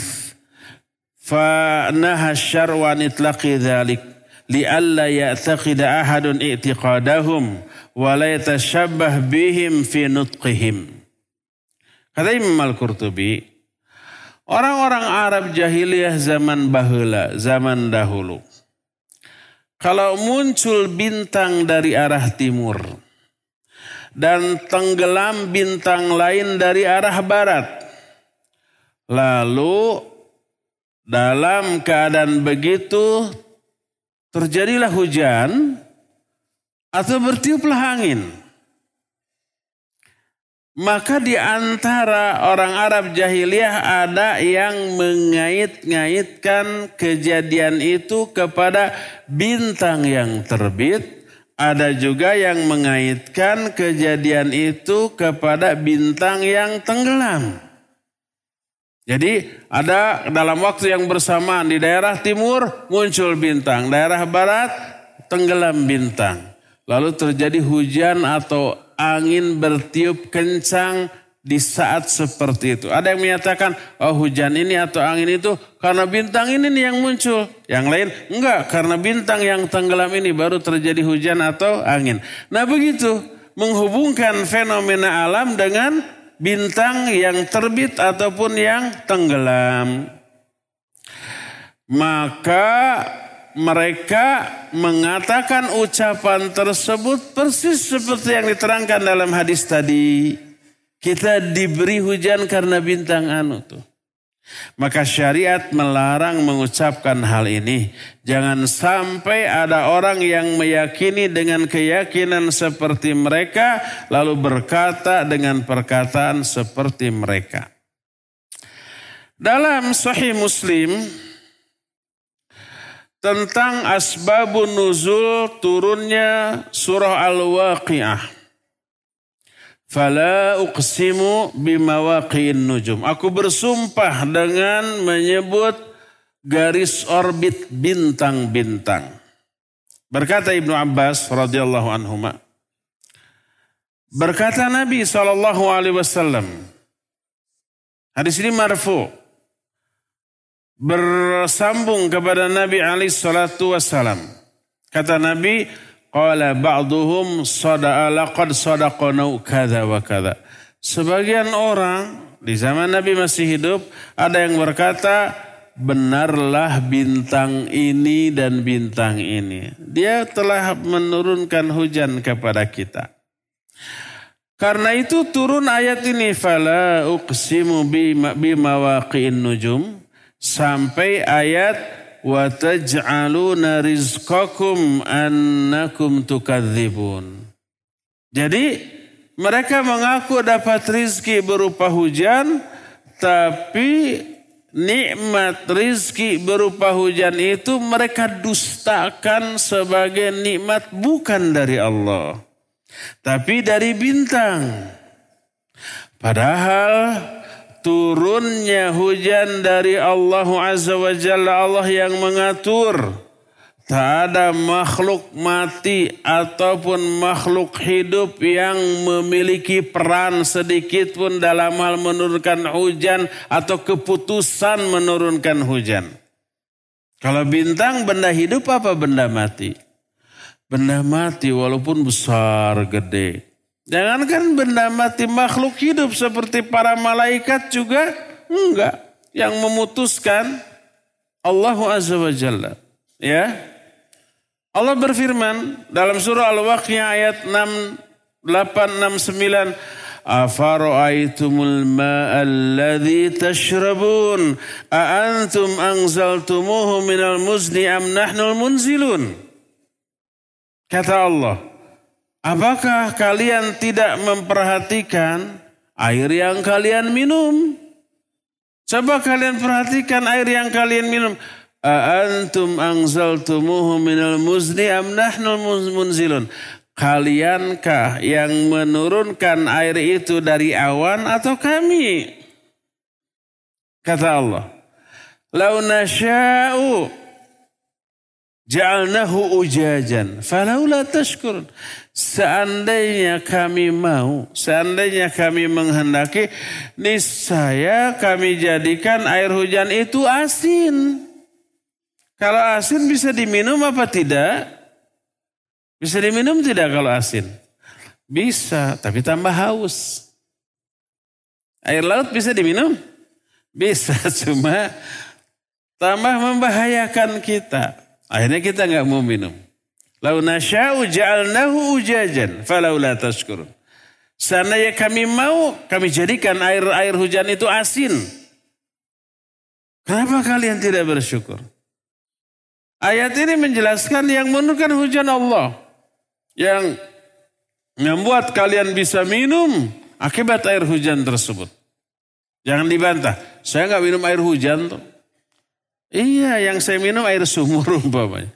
فنهى الشرع عن إطلاق ذلك لئلا يعتقد أحد اعتقادهم walaytashabbah bihim fi nutqihim. Kata Imam Al-Qurtubi, orang-orang Arab jahiliyah zaman bahula, zaman dahulu. Kalau muncul bintang dari arah timur dan tenggelam bintang lain dari arah barat. Lalu dalam keadaan begitu terjadilah hujan atau bertiuplah angin. Maka di antara orang Arab jahiliyah ada yang mengait-ngaitkan kejadian itu kepada bintang yang terbit. Ada juga yang mengaitkan kejadian itu kepada bintang yang tenggelam. Jadi ada dalam waktu yang bersamaan di daerah timur muncul bintang, daerah barat tenggelam bintang. Lalu terjadi hujan atau angin bertiup kencang di saat seperti itu. Ada yang menyatakan, oh hujan ini atau angin itu karena bintang ini nih yang muncul. Yang lain, enggak karena bintang yang tenggelam ini baru terjadi hujan atau angin. Nah begitu, menghubungkan fenomena alam dengan bintang yang terbit ataupun yang tenggelam. Maka mereka mengatakan ucapan tersebut persis seperti yang diterangkan dalam hadis tadi. Kita diberi hujan karena bintang anu tuh. Maka syariat melarang mengucapkan hal ini. Jangan sampai ada orang yang meyakini dengan keyakinan seperti mereka, lalu berkata dengan perkataan seperti mereka. Dalam Sahih Muslim tentang asbabun nuzul turunnya surah Al-Waqi'ah. Fala uqsimu bimawaqi'in nujum. Aku bersumpah dengan menyebut garis orbit bintang-bintang. Berkata Ibnu Abbas radhiyallahu anhu Berkata Nabi sallallahu alaihi wasallam. Hadis ini marfu. Bersambung kepada Nabi alaihi salatu wasallam. Kata Nabi, Qala ba'duhum laqad kada wa kada. Sebagian orang di zaman Nabi masih hidup ada yang berkata benarlah bintang ini dan bintang ini. Dia telah menurunkan hujan kepada kita. Karena itu turun ayat ini fala uqsimu bimawaqi'in nujum sampai ayat wa taj'aluna rizqakum annakum tukadzibun. Jadi mereka mengaku dapat rizki berupa hujan, tapi nikmat rizki berupa hujan itu mereka dustakan sebagai nikmat bukan dari Allah. Tapi dari bintang. Padahal turunnya hujan dari Allah Azza wa Jalla Allah yang mengatur. Tak ada makhluk mati ataupun makhluk hidup yang memiliki peran sedikit pun dalam hal menurunkan hujan atau keputusan menurunkan hujan. Kalau bintang benda hidup apa benda mati? Benda mati walaupun besar gede. Jangankan benda mati makhluk hidup seperti para malaikat juga enggak. Yang memutuskan Allah Azza wa Jalla. Ya. Allah berfirman dalam surah Al-Waqi'ah ayat 6, 8, 6, 9. Afara'aitumul ma'alladhi tashrabun. A'antum anzaltumuhu minal muzni am nahnul munzilun. Kata Allah. Apakah kalian tidak memperhatikan air yang kalian minum? Coba kalian perhatikan air yang kalian minum. Antum anzaltumuhu minal muzni am nahnul munzilun. Kaliankah yang menurunkan air itu dari awan atau kami? Kata Allah. Lau nasya'u ja'alnahu ujajan. Falaula tashkurun. Seandainya kami mau, seandainya kami menghendaki, niscaya kami jadikan air hujan itu asin. Kalau asin bisa diminum apa tidak? Bisa diminum tidak kalau asin? Bisa, tapi tambah haus. Air laut bisa diminum? Bisa, cuma tambah membahayakan kita. Akhirnya kita nggak mau minum. Lau nasya'u ja'alnahu ujajan falaula tashkurun. Seandainya kami mau, kami jadikan air-air hujan itu asin. Kenapa kalian tidak bersyukur? Ayat ini menjelaskan yang menurunkan hujan Allah. Yang membuat kalian bisa minum akibat air hujan tersebut. Jangan dibantah. Saya nggak minum air hujan tuh. Iya, yang saya minum air sumur umpamanya.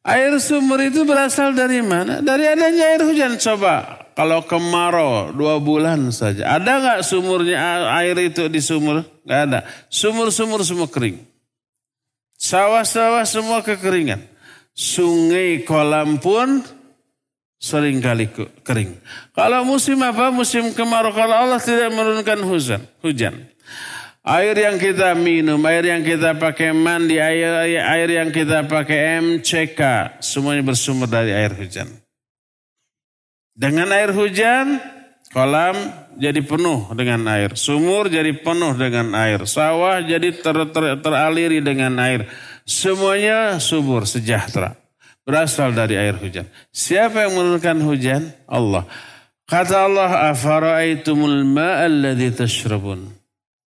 Air sumur itu berasal dari mana? Dari adanya air hujan. Coba kalau kemarau dua bulan saja. Ada nggak sumurnya air itu di sumur? Nggak ada. Sumur-sumur semua kering. Sawah-sawah semua kekeringan. Sungai kolam pun sering kali kering. Kalau musim apa? Musim kemarau. Kalau Allah tidak menurunkan hujan. hujan. Air yang kita minum, air yang kita pakai mandi, air, air yang kita pakai MCK, semuanya bersumber dari air hujan. Dengan air hujan, kolam jadi penuh dengan air. Sumur jadi penuh dengan air. Sawah jadi ter, ter, teraliri dengan air. Semuanya subur, sejahtera. Berasal dari air hujan. Siapa yang menurunkan hujan? Allah. Kata Allah, Afara'aitumul ma'alladhi tashrabun.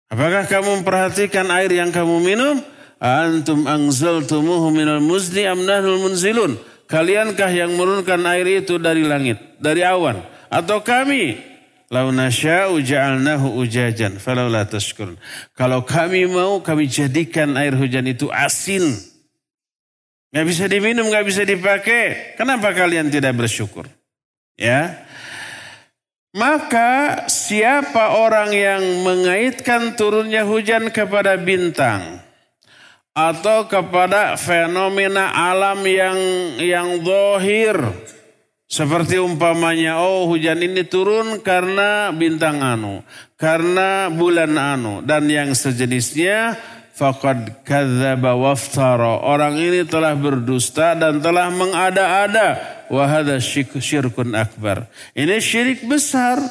Apakah kamu memperhatikan air yang kamu minum? Antum anzaltumuhu minal muzni amnahnul munzilun. Kaliankah yang menurunkan air itu dari langit, dari awan? Atau kami? Lau nasya'u ja'alnahu ujajan falau la tashkurun. Kalau kami mau kami jadikan air hujan itu asin. Gak bisa diminum, gak bisa dipakai. Kenapa kalian tidak bersyukur? Ya. Maka siapa orang yang mengaitkan turunnya hujan kepada bintang atau kepada fenomena alam yang yang dohir. Seperti umpamanya, oh hujan ini turun karena bintang anu, karena bulan anu, dan yang sejenisnya, faqad kadzaba waftara. Orang ini telah berdusta dan telah mengada-ada. Wahada syirkun akbar. Ini syirik besar.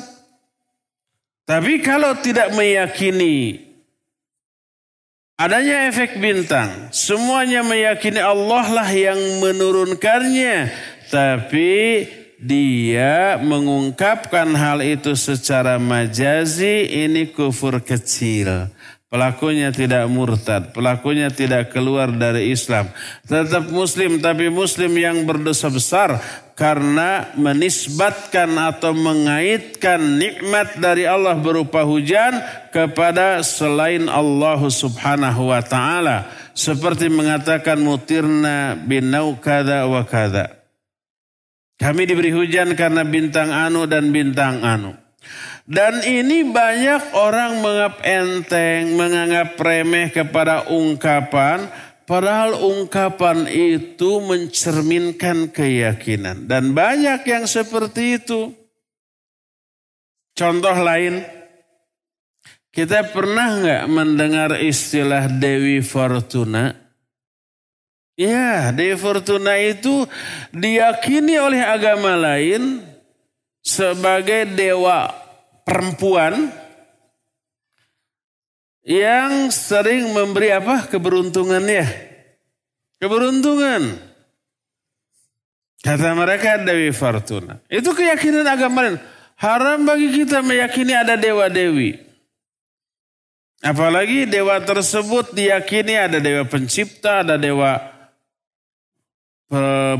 Tapi kalau tidak meyakini Adanya efek bintang. Semuanya meyakini Allah lah yang menurunkannya. Tapi dia mengungkapkan hal itu secara majazi ini kufur kecil. Pelakunya tidak murtad, pelakunya tidak keluar dari Islam. Tetap muslim tapi muslim yang berdosa besar karena menisbatkan atau mengaitkan nikmat dari Allah berupa hujan kepada selain Allah Subhanahu wa taala. Seperti mengatakan mutirna binau kada wa kada. Kami diberi hujan karena bintang anu dan bintang anu dan ini banyak orang menganggap enteng menganggap remeh kepada ungkapan Padahal ungkapan itu mencerminkan keyakinan. Dan banyak yang seperti itu. Contoh lain, kita pernah nggak mendengar istilah Dewi Fortuna? Ya, Dewi Fortuna itu diyakini oleh agama lain sebagai dewa perempuan yang sering memberi apa keberuntungannya? Keberuntungan. Kata mereka Dewi Fortuna. Itu keyakinan agama lain. Haram bagi kita meyakini ada dewa-dewi. Apalagi dewa tersebut diyakini ada dewa pencipta, ada dewa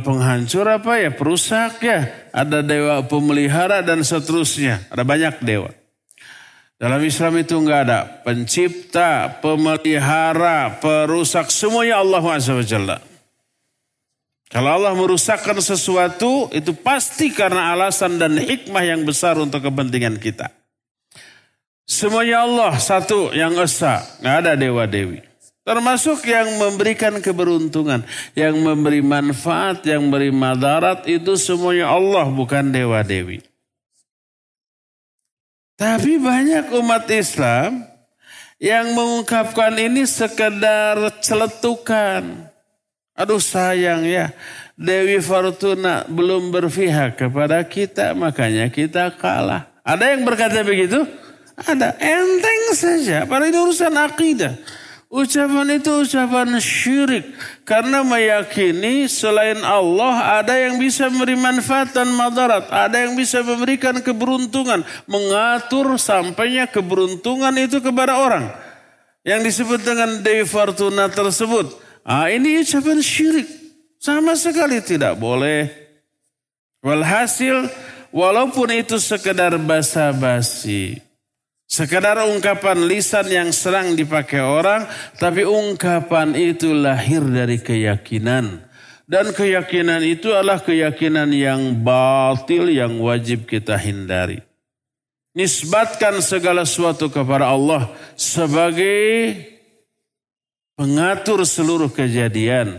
penghancur apa ya, perusak ya, ada dewa pemelihara dan seterusnya. Ada banyak dewa. Dalam Islam itu enggak ada pencipta, pemelihara, perusak, semuanya Allah SWT. Kalau Allah merusakkan sesuatu itu pasti karena alasan dan hikmah yang besar untuk kepentingan kita. Semuanya Allah satu yang esa, nggak ada dewa-dewi. Termasuk yang memberikan keberuntungan, yang memberi manfaat, yang memberi madarat itu semuanya Allah bukan dewa-dewi. Tapi banyak umat Islam yang mengungkapkan ini sekedar celetukan. Aduh sayang ya, Dewi Fortuna belum berpihak kepada kita, makanya kita kalah. Ada yang berkata begitu? Ada, enteng saja, pada itu urusan akidah. Ucapan itu ucapan syirik. Karena meyakini selain Allah ada yang bisa memberi manfaat dan madarat. Ada yang bisa memberikan keberuntungan. Mengatur sampainya keberuntungan itu kepada orang. Yang disebut dengan Dewi Fortuna tersebut. Ah, ini ucapan syirik. Sama sekali tidak boleh. Walhasil walaupun itu sekedar basa-basi. Sekedar ungkapan lisan yang serang dipakai orang, tapi ungkapan itu lahir dari keyakinan. Dan keyakinan itu adalah keyakinan yang batil yang wajib kita hindari. Nisbatkan segala sesuatu kepada Allah sebagai pengatur seluruh kejadian.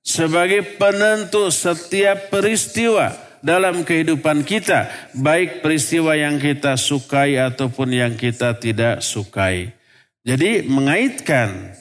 Sebagai penentu setiap peristiwa dalam kehidupan kita, baik peristiwa yang kita sukai ataupun yang kita tidak sukai. Jadi mengaitkan,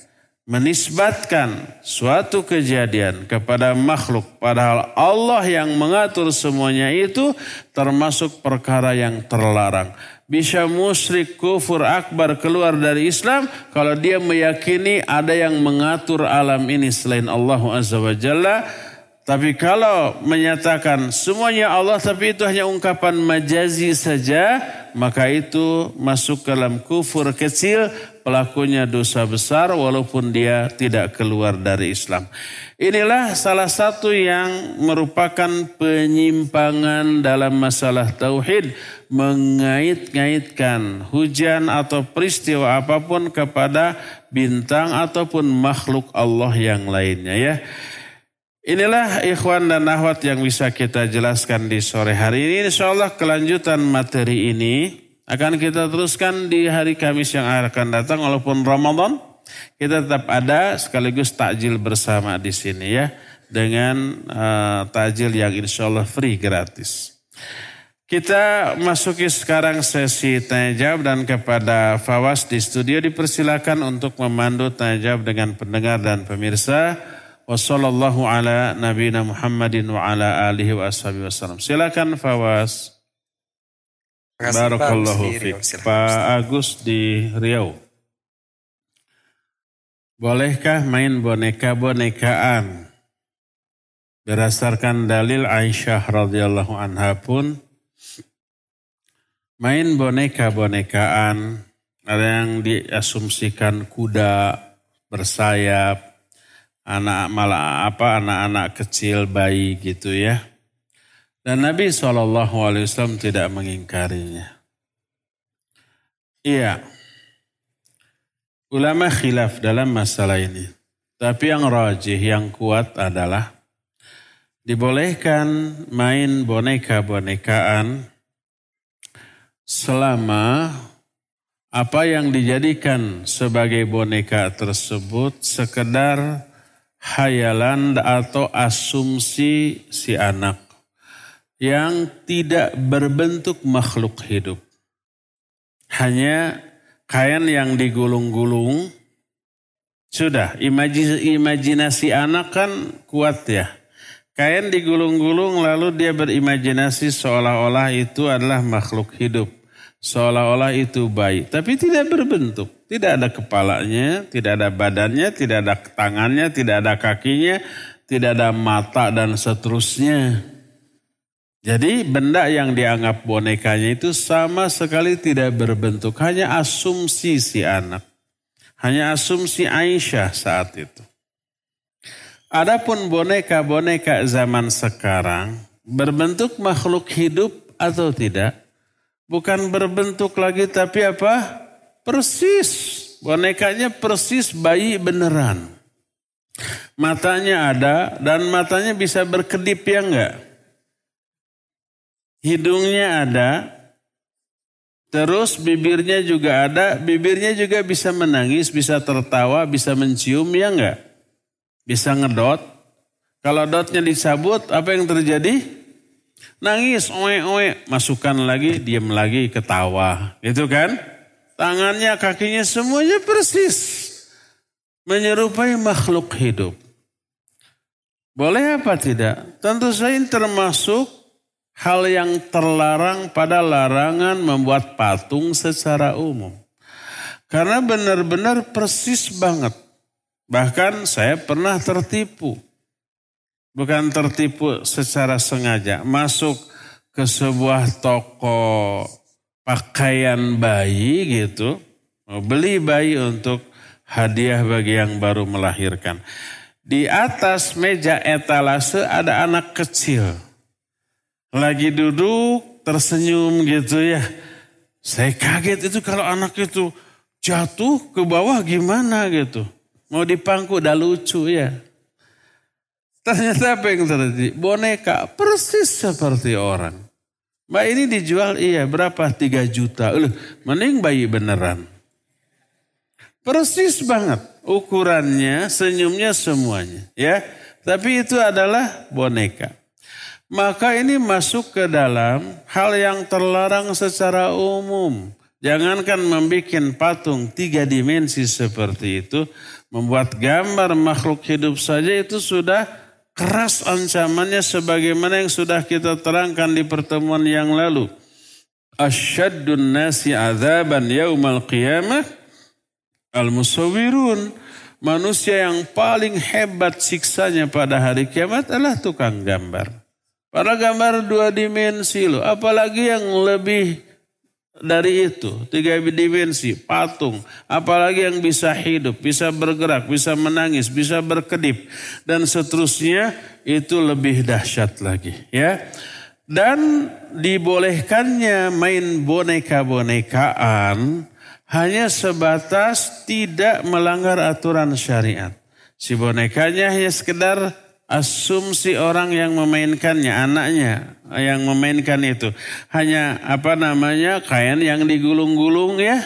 menisbatkan suatu kejadian kepada makhluk padahal Allah yang mengatur semuanya itu termasuk perkara yang terlarang. Bisa musyrik kufur akbar keluar dari Islam kalau dia meyakini ada yang mengatur alam ini selain Allah Azza wa Jalla. Tapi kalau menyatakan semuanya Allah tapi itu hanya ungkapan majazi saja, maka itu masuk dalam kufur kecil pelakunya dosa besar walaupun dia tidak keluar dari Islam. Inilah salah satu yang merupakan penyimpangan dalam masalah tauhid mengait-ngaitkan hujan atau peristiwa apa pun kepada bintang ataupun makhluk Allah yang lainnya ya. Inilah ikhwan dan ahwat yang bisa kita jelaskan di sore hari ini. Insya Allah kelanjutan materi ini akan kita teruskan di hari Kamis yang akan datang walaupun Ramadan kita tetap ada sekaligus takjil bersama di sini ya dengan uh, takjil yang insya Allah free gratis. Kita masuki sekarang sesi tanya jawab dan kepada Fawas di studio dipersilakan untuk memandu tanya jawab dengan pendengar dan pemirsa. Wassalamualaikum ala nabiyina Muhammadin wa ala alihi wa wasallam. Silakan Fawas. Barakallahu fiik. Pak Agus di Riau. Bolehkah main boneka-bonekaan? Berdasarkan dalil Aisyah radhiyallahu anha pun main boneka-bonekaan ada yang diasumsikan kuda bersayap, anak malah apa anak-anak kecil bayi gitu ya. Dan Nabi SAW tidak mengingkarinya. Iya. Ulama khilaf dalam masalah ini. Tapi yang rajih, yang kuat adalah dibolehkan main boneka-bonekaan selama apa yang dijadikan sebagai boneka tersebut sekedar hayalan atau asumsi si anak yang tidak berbentuk makhluk hidup. Hanya kain yang digulung-gulung. Sudah, imajinasi anak kan kuat ya. Kain digulung-gulung lalu dia berimajinasi seolah-olah itu adalah makhluk hidup. Seolah-olah itu bayi. Tapi tidak berbentuk. Tidak ada kepalanya, tidak ada badannya, tidak ada tangannya, tidak ada kakinya, tidak ada mata dan seterusnya. Jadi benda yang dianggap bonekanya itu sama sekali tidak berbentuk. Hanya asumsi si anak. Hanya asumsi Aisyah saat itu. Adapun boneka-boneka zaman sekarang berbentuk makhluk hidup atau tidak? Bukan berbentuk lagi tapi apa? Persis. Bonekanya persis bayi beneran. Matanya ada dan matanya bisa berkedip ya enggak? hidungnya ada, terus bibirnya juga ada, bibirnya juga bisa menangis, bisa tertawa, bisa mencium, ya enggak? Bisa ngedot. Kalau dotnya dicabut, apa yang terjadi? Nangis, oe-oe, masukkan lagi, diam lagi, ketawa. Gitu kan? Tangannya, kakinya semuanya persis. Menyerupai makhluk hidup. Boleh apa tidak? Tentu saja termasuk hal yang terlarang pada larangan membuat patung secara umum. Karena benar-benar persis banget. Bahkan saya pernah tertipu. Bukan tertipu secara sengaja. Masuk ke sebuah toko pakaian bayi gitu. Beli bayi untuk hadiah bagi yang baru melahirkan. Di atas meja etalase ada anak kecil lagi duduk tersenyum gitu ya. Saya kaget itu kalau anak itu jatuh ke bawah gimana gitu. Mau dipangku udah lucu ya. Ternyata apa yang terjadi? Boneka persis seperti orang. Mbak ini dijual iya berapa? 3 juta. Loh, mending bayi beneran. Persis banget ukurannya, senyumnya semuanya ya. Tapi itu adalah boneka. Maka ini masuk ke dalam hal yang terlarang secara umum. Jangankan membuat patung tiga dimensi seperti itu, membuat gambar makhluk hidup saja itu sudah keras ancamannya sebagaimana yang sudah kita terangkan di pertemuan yang lalu. Asyaddun nasi azaban yaumal qiyamah al-musawwirun. Manusia yang paling hebat siksanya pada hari kiamat adalah tukang gambar. Para gambar dua dimensi loh, apalagi yang lebih dari itu, tiga dimensi, patung, apalagi yang bisa hidup, bisa bergerak, bisa menangis, bisa berkedip dan seterusnya itu lebih dahsyat lagi, ya. Dan dibolehkannya main boneka-bonekaan hanya sebatas tidak melanggar aturan syariat. Si bonekanya hanya sekedar asumsi orang yang memainkannya, anaknya yang memainkan itu. Hanya apa namanya, kain yang digulung-gulung ya,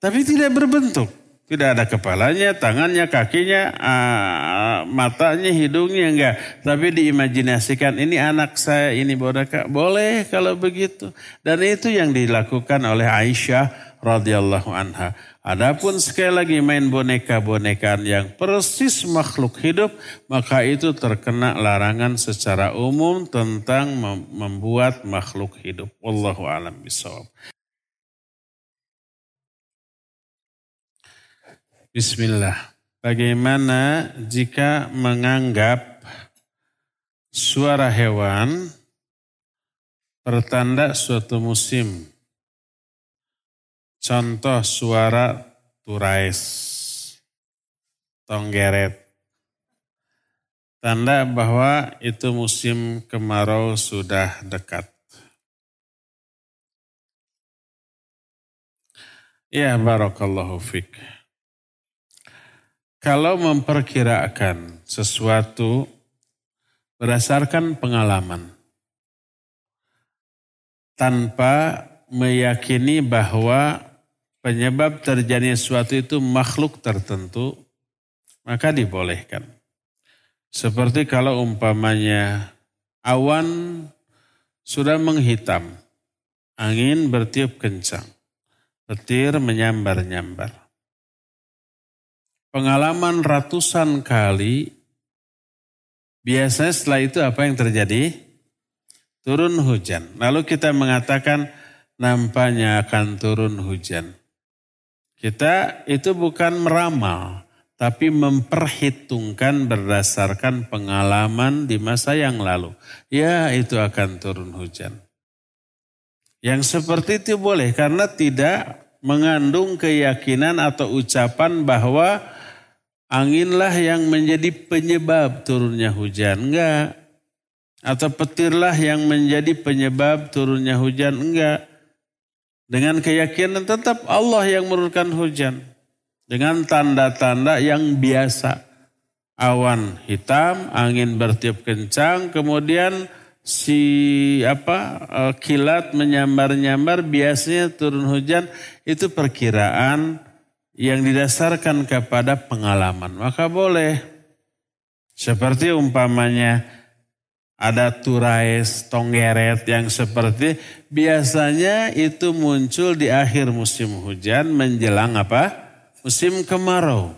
tapi tidak berbentuk. Tidak ada kepalanya, tangannya, kakinya, uh, matanya, hidungnya enggak. Tapi diimajinasikan ini anak saya, ini boneka. Boleh kalau begitu. Dan itu yang dilakukan oleh Aisyah radhiyallahu anha. Adapun sekali lagi main boneka-bonekaan yang persis makhluk hidup, maka itu terkena larangan secara umum tentang membuat makhluk hidup. Wallahu alam bisawab. Bismillah. Bagaimana jika menganggap suara hewan pertanda suatu musim? Contoh suara turais, tonggeret. Tanda bahwa itu musim kemarau sudah dekat. Ya barakallahu fiqh. Kalau memperkirakan sesuatu berdasarkan pengalaman tanpa meyakini bahwa penyebab terjadinya sesuatu itu makhluk tertentu, maka dibolehkan. Seperti kalau umpamanya awan sudah menghitam, angin bertiup kencang, petir menyambar-nyambar. Pengalaman ratusan kali, biasanya setelah itu apa yang terjadi? Turun hujan. Lalu kita mengatakan nampaknya akan turun hujan. Kita itu bukan meramal, tapi memperhitungkan berdasarkan pengalaman di masa yang lalu. Ya, itu akan turun hujan. Yang seperti itu boleh karena tidak mengandung keyakinan atau ucapan bahwa anginlah yang menjadi penyebab turunnya hujan. Enggak. Atau petirlah yang menjadi penyebab turunnya hujan. Enggak. Dengan keyakinan tetap Allah yang menurunkan hujan. Dengan tanda-tanda yang biasa. Awan hitam, angin bertiup kencang, kemudian si apa eh, kilat menyambar-nyambar biasanya turun hujan itu perkiraan yang didasarkan kepada pengalaman maka boleh seperti umpamanya ada turais, tonggeret yang seperti biasanya itu muncul di akhir musim hujan menjelang apa? Musim kemarau.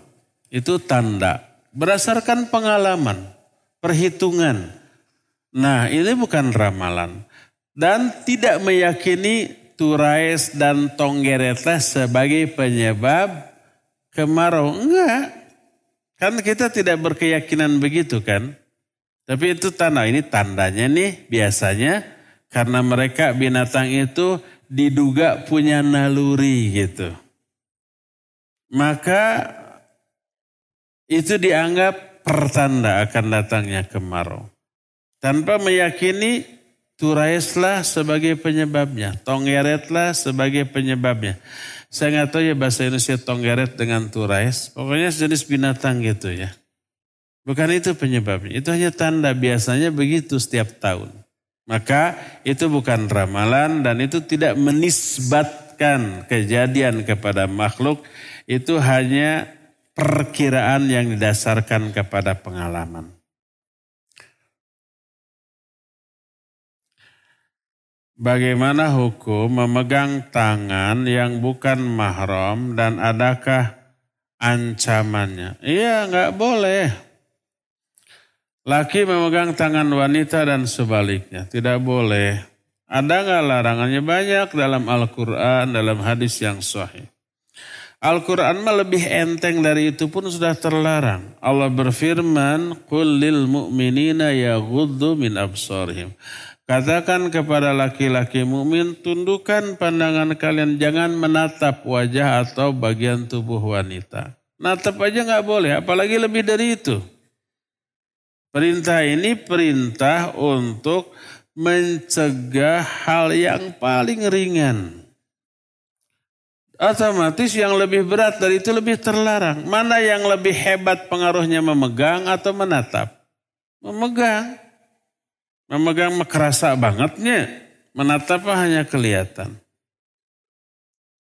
Itu tanda. Berdasarkan pengalaman, perhitungan. Nah ini bukan ramalan. Dan tidak meyakini turais dan tonggeretlah sebagai penyebab kemarau. Enggak. Kan kita tidak berkeyakinan begitu kan. Tapi itu tanda, ini tandanya nih biasanya karena mereka binatang itu diduga punya naluri gitu. Maka itu dianggap pertanda akan datangnya kemarau. Tanpa meyakini turaislah sebagai penyebabnya, tongeretlah sebagai penyebabnya. Saya nggak tahu ya bahasa Indonesia tonggeret dengan turais, pokoknya jenis binatang gitu ya. Bukan itu penyebabnya. Itu hanya tanda biasanya begitu setiap tahun. Maka itu bukan ramalan dan itu tidak menisbatkan kejadian kepada makhluk. Itu hanya perkiraan yang didasarkan kepada pengalaman. bagaimana hukum memegang tangan yang bukan mahram dan adakah ancamannya? Iya, nggak boleh. Laki memegang tangan wanita dan sebaliknya, tidak boleh. Ada nggak larangannya? Banyak dalam Al-Quran, dalam hadis yang sahih. Al-Quran mah lebih enteng dari itu pun sudah terlarang. Allah berfirman, Qul lil mu'minina yaghuddu min absarihim. Katakan kepada laki-laki mukmin, tundukkan pandangan kalian, jangan menatap wajah atau bagian tubuh wanita. Natap aja nggak boleh, apalagi lebih dari itu. Perintah ini perintah untuk mencegah hal yang paling ringan otomatis yang lebih berat dari itu lebih terlarang. Mana yang lebih hebat pengaruhnya memegang atau menatap? Memegang. Memegang kerasa bangetnya. Menatap hanya kelihatan.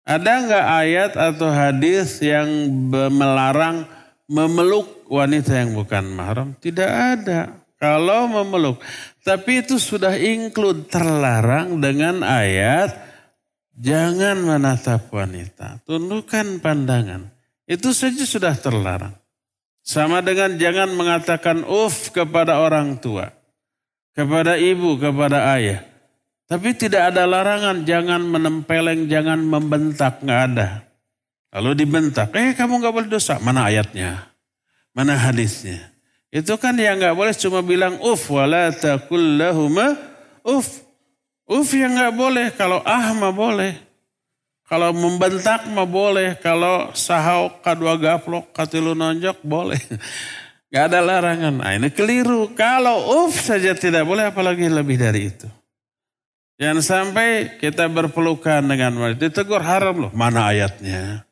Ada nggak ayat atau hadis yang melarang memeluk wanita yang bukan mahram? Tidak ada. Kalau memeluk. Tapi itu sudah include terlarang dengan ayat Jangan menatap wanita, tundukkan pandangan. Itu saja sudah terlarang. Sama dengan jangan mengatakan uf kepada orang tua, kepada ibu, kepada ayah. Tapi tidak ada larangan, jangan menempeleng, jangan membentak, nggak ada. Lalu dibentak, eh kamu nggak boleh dosa. Mana ayatnya? Mana hadisnya? Itu kan yang nggak boleh cuma bilang uf wala takullahuma uf. Uf yang nggak boleh, kalau ah mah boleh. Kalau membentak mah boleh, kalau sahau kadua gaplok, katilu nonjok boleh. Gak ada larangan. Nah, ini keliru. Kalau uf saja tidak boleh, apalagi lebih dari itu. Jangan sampai kita berpelukan dengan wanita. Ditegur haram loh. Mana ayatnya?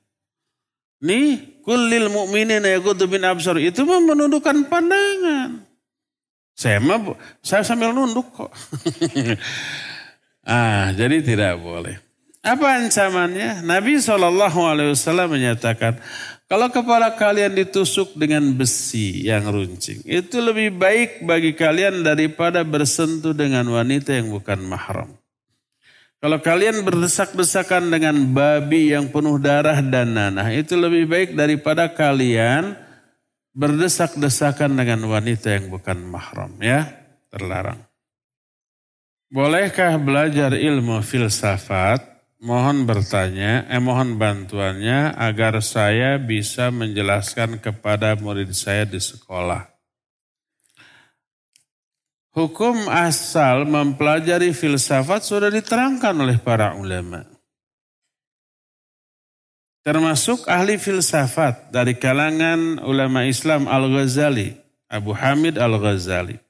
Nih, kulil mu'minin yagudu bin absar. Itu mah menundukkan pandangan. Saya mah, saya sambil nunduk kok. Ah, jadi tidak boleh. Apa ancamannya? Nabi SAW menyatakan, kalau kepala kalian ditusuk dengan besi yang runcing, itu lebih baik bagi kalian daripada bersentuh dengan wanita yang bukan mahram. Kalau kalian berdesak-desakan dengan babi yang penuh darah dan nanah, itu lebih baik daripada kalian berdesak-desakan dengan wanita yang bukan mahram. Ya, terlarang. Bolehkah belajar ilmu filsafat? Mohon bertanya, eh mohon bantuannya agar saya bisa menjelaskan kepada murid saya di sekolah. Hukum asal mempelajari filsafat sudah diterangkan oleh para ulama. Termasuk ahli filsafat dari kalangan ulama Islam Al-Ghazali, Abu Hamid Al-Ghazali.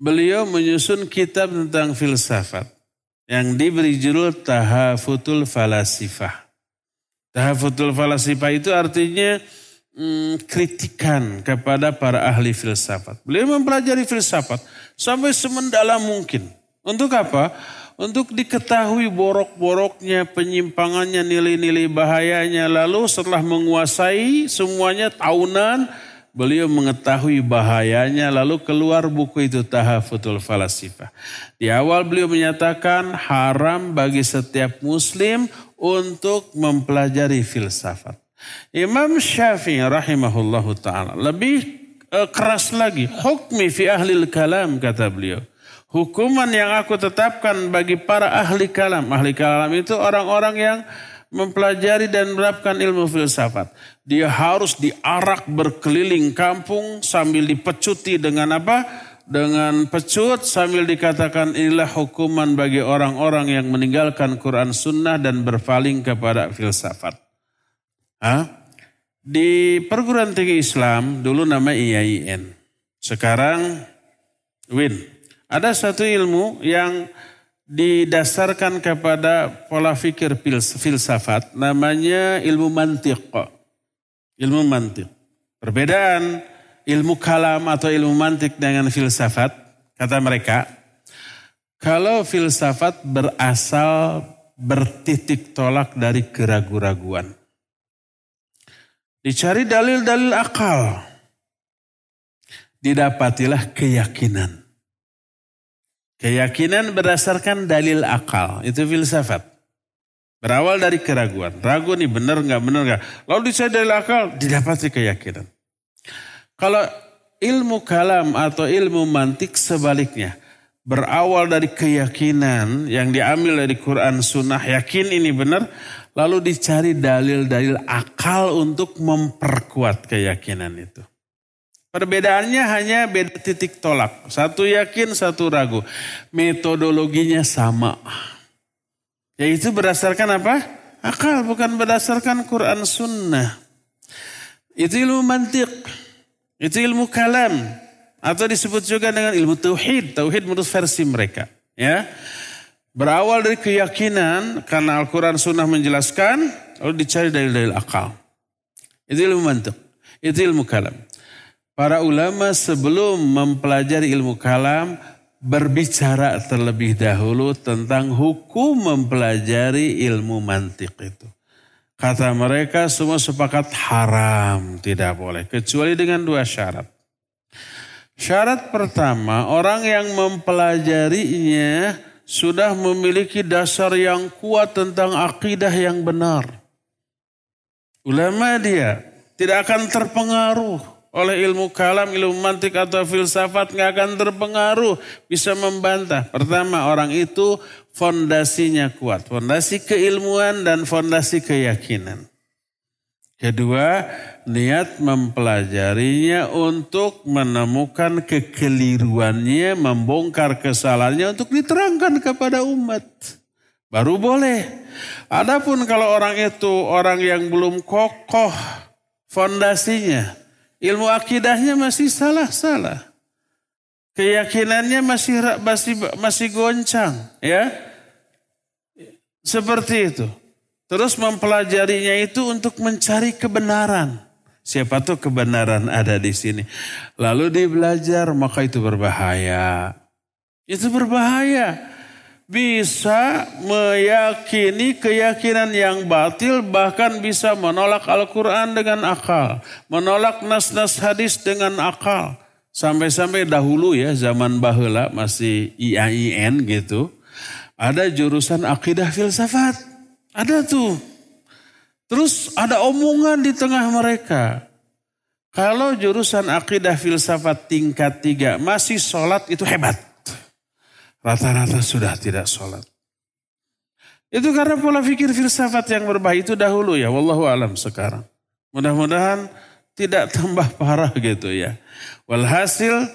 Beliau menyusun kitab tentang filsafat yang diberi judul Tahafutul Falasifah. Tahafutul Falasifah itu artinya hmm, kritikan kepada para ahli filsafat. Beliau mempelajari filsafat sampai semendalam mungkin. Untuk apa? Untuk diketahui borok-boroknya, penyimpangannya, nilai-nilai bahayanya. Lalu setelah menguasai semuanya tahunan, beliau mengetahui bahayanya lalu keluar buku itu Tahafutul Falasifah. Di awal beliau menyatakan haram bagi setiap muslim untuk mempelajari filsafat. Imam Syafi'i rahimahullahu taala lebih uh, keras lagi hukmi fi ahli kalam kata beliau. Hukuman yang aku tetapkan bagi para ahli kalam. Ahli kalam itu orang-orang yang mempelajari dan menerapkan ilmu filsafat. Dia harus diarak berkeliling kampung sambil dipecuti dengan apa? Dengan pecut sambil dikatakan inilah hukuman bagi orang-orang yang meninggalkan Quran Sunnah dan berpaling kepada filsafat. Hah? Di perguruan tinggi Islam dulu nama IAIN. Sekarang WIN. Ada satu ilmu yang didasarkan kepada pola fikir filsafat namanya ilmu mantiq. Ilmu mantiq. Perbedaan ilmu kalam atau ilmu mantik dengan filsafat, kata mereka, kalau filsafat berasal bertitik tolak dari keraguan-raguan. Dicari dalil-dalil akal. Didapatilah keyakinan. Keyakinan berdasarkan dalil akal, itu filsafat. Berawal dari keraguan. Ragu nih benar nggak benar nggak. Lalu dicari dalil akal, didapati keyakinan. Kalau ilmu kalam atau ilmu mantik sebaliknya. Berawal dari keyakinan yang diambil dari Quran Sunnah. Yakin ini benar. Lalu dicari dalil-dalil akal untuk memperkuat keyakinan itu. Perbedaannya hanya beda titik tolak. Satu yakin, satu ragu. Metodologinya sama. Yaitu berdasarkan apa? Akal, bukan berdasarkan Quran Sunnah. Itu ilmu mantik. Itu ilmu kalam. Atau disebut juga dengan ilmu tauhid. Tauhid menurut versi mereka. Ya. Berawal dari keyakinan karena Al-Quran Sunnah menjelaskan. Lalu dicari dalil-dalil akal. Itu ilmu mantik. Itu ilmu kalam. Para ulama sebelum mempelajari ilmu kalam berbicara terlebih dahulu tentang hukum mempelajari ilmu mantik itu. Kata mereka semua sepakat haram, tidak boleh. Kecuali dengan dua syarat. Syarat pertama, orang yang mempelajarinya sudah memiliki dasar yang kuat tentang akidah yang benar. Ulama dia tidak akan terpengaruh oleh ilmu kalam, ilmu mantik atau filsafat nggak akan terpengaruh, bisa membantah. Pertama, orang itu fondasinya kuat, fondasi keilmuan dan fondasi keyakinan. Kedua, niat mempelajarinya untuk menemukan kekeliruannya, membongkar kesalahannya untuk diterangkan kepada umat. Baru boleh. Adapun kalau orang itu orang yang belum kokoh fondasinya, Ilmu akidahnya masih salah-salah. Keyakinannya masih masih masih goncang, ya. Seperti itu. Terus mempelajarinya itu untuk mencari kebenaran. Siapa tuh kebenaran ada di sini. Lalu dia belajar, maka itu berbahaya. Itu berbahaya bisa meyakini keyakinan yang batil bahkan bisa menolak Al-Quran dengan akal. Menolak nas-nas hadis dengan akal. Sampai-sampai dahulu ya zaman bahula masih IAIN gitu. Ada jurusan akidah filsafat. Ada tuh. Terus ada omongan di tengah mereka. Kalau jurusan akidah filsafat tingkat tiga masih sholat itu hebat. Rata-rata sudah tidak sholat. Itu karena pola pikir filsafat yang berbahaya itu dahulu ya. Wallahu alam sekarang. Mudah-mudahan tidak tambah parah gitu ya. Walhasil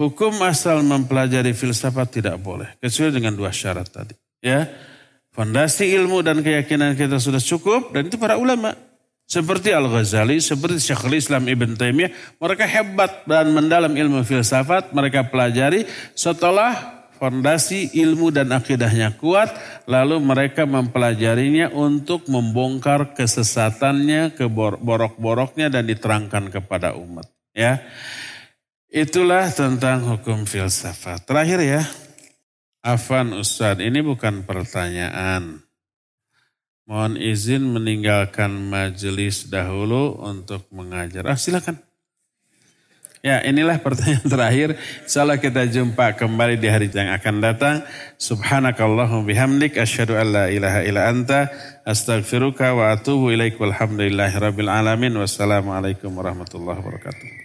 hukum asal mempelajari filsafat tidak boleh. Kecuali dengan dua syarat tadi. Ya. Fondasi ilmu dan keyakinan kita sudah cukup. Dan itu para ulama. Seperti Al-Ghazali, seperti Syekhul Islam Ibn Taimiyah. Mereka hebat dan mendalam ilmu filsafat. Mereka pelajari setelah fondasi ilmu dan akidahnya kuat, lalu mereka mempelajarinya untuk membongkar kesesatannya, keborok-boroknya dan diterangkan kepada umat. Ya, itulah tentang hukum filsafat. Terakhir ya, Afan Ustadz, ini bukan pertanyaan. Mohon izin meninggalkan majelis dahulu untuk mengajar. Ah silakan. Ya inilah pertanyaan terakhir. Insyaallah kita jumpa kembali di hari yang akan datang. Subhanakallahum bihamdik. Asyhadu an la ilaha illa anta. Astaghfiruka wa atubu ilaik. Walhamdulillahi rabbil alamin. Wassalamualaikum warahmatullahi wabarakatuh.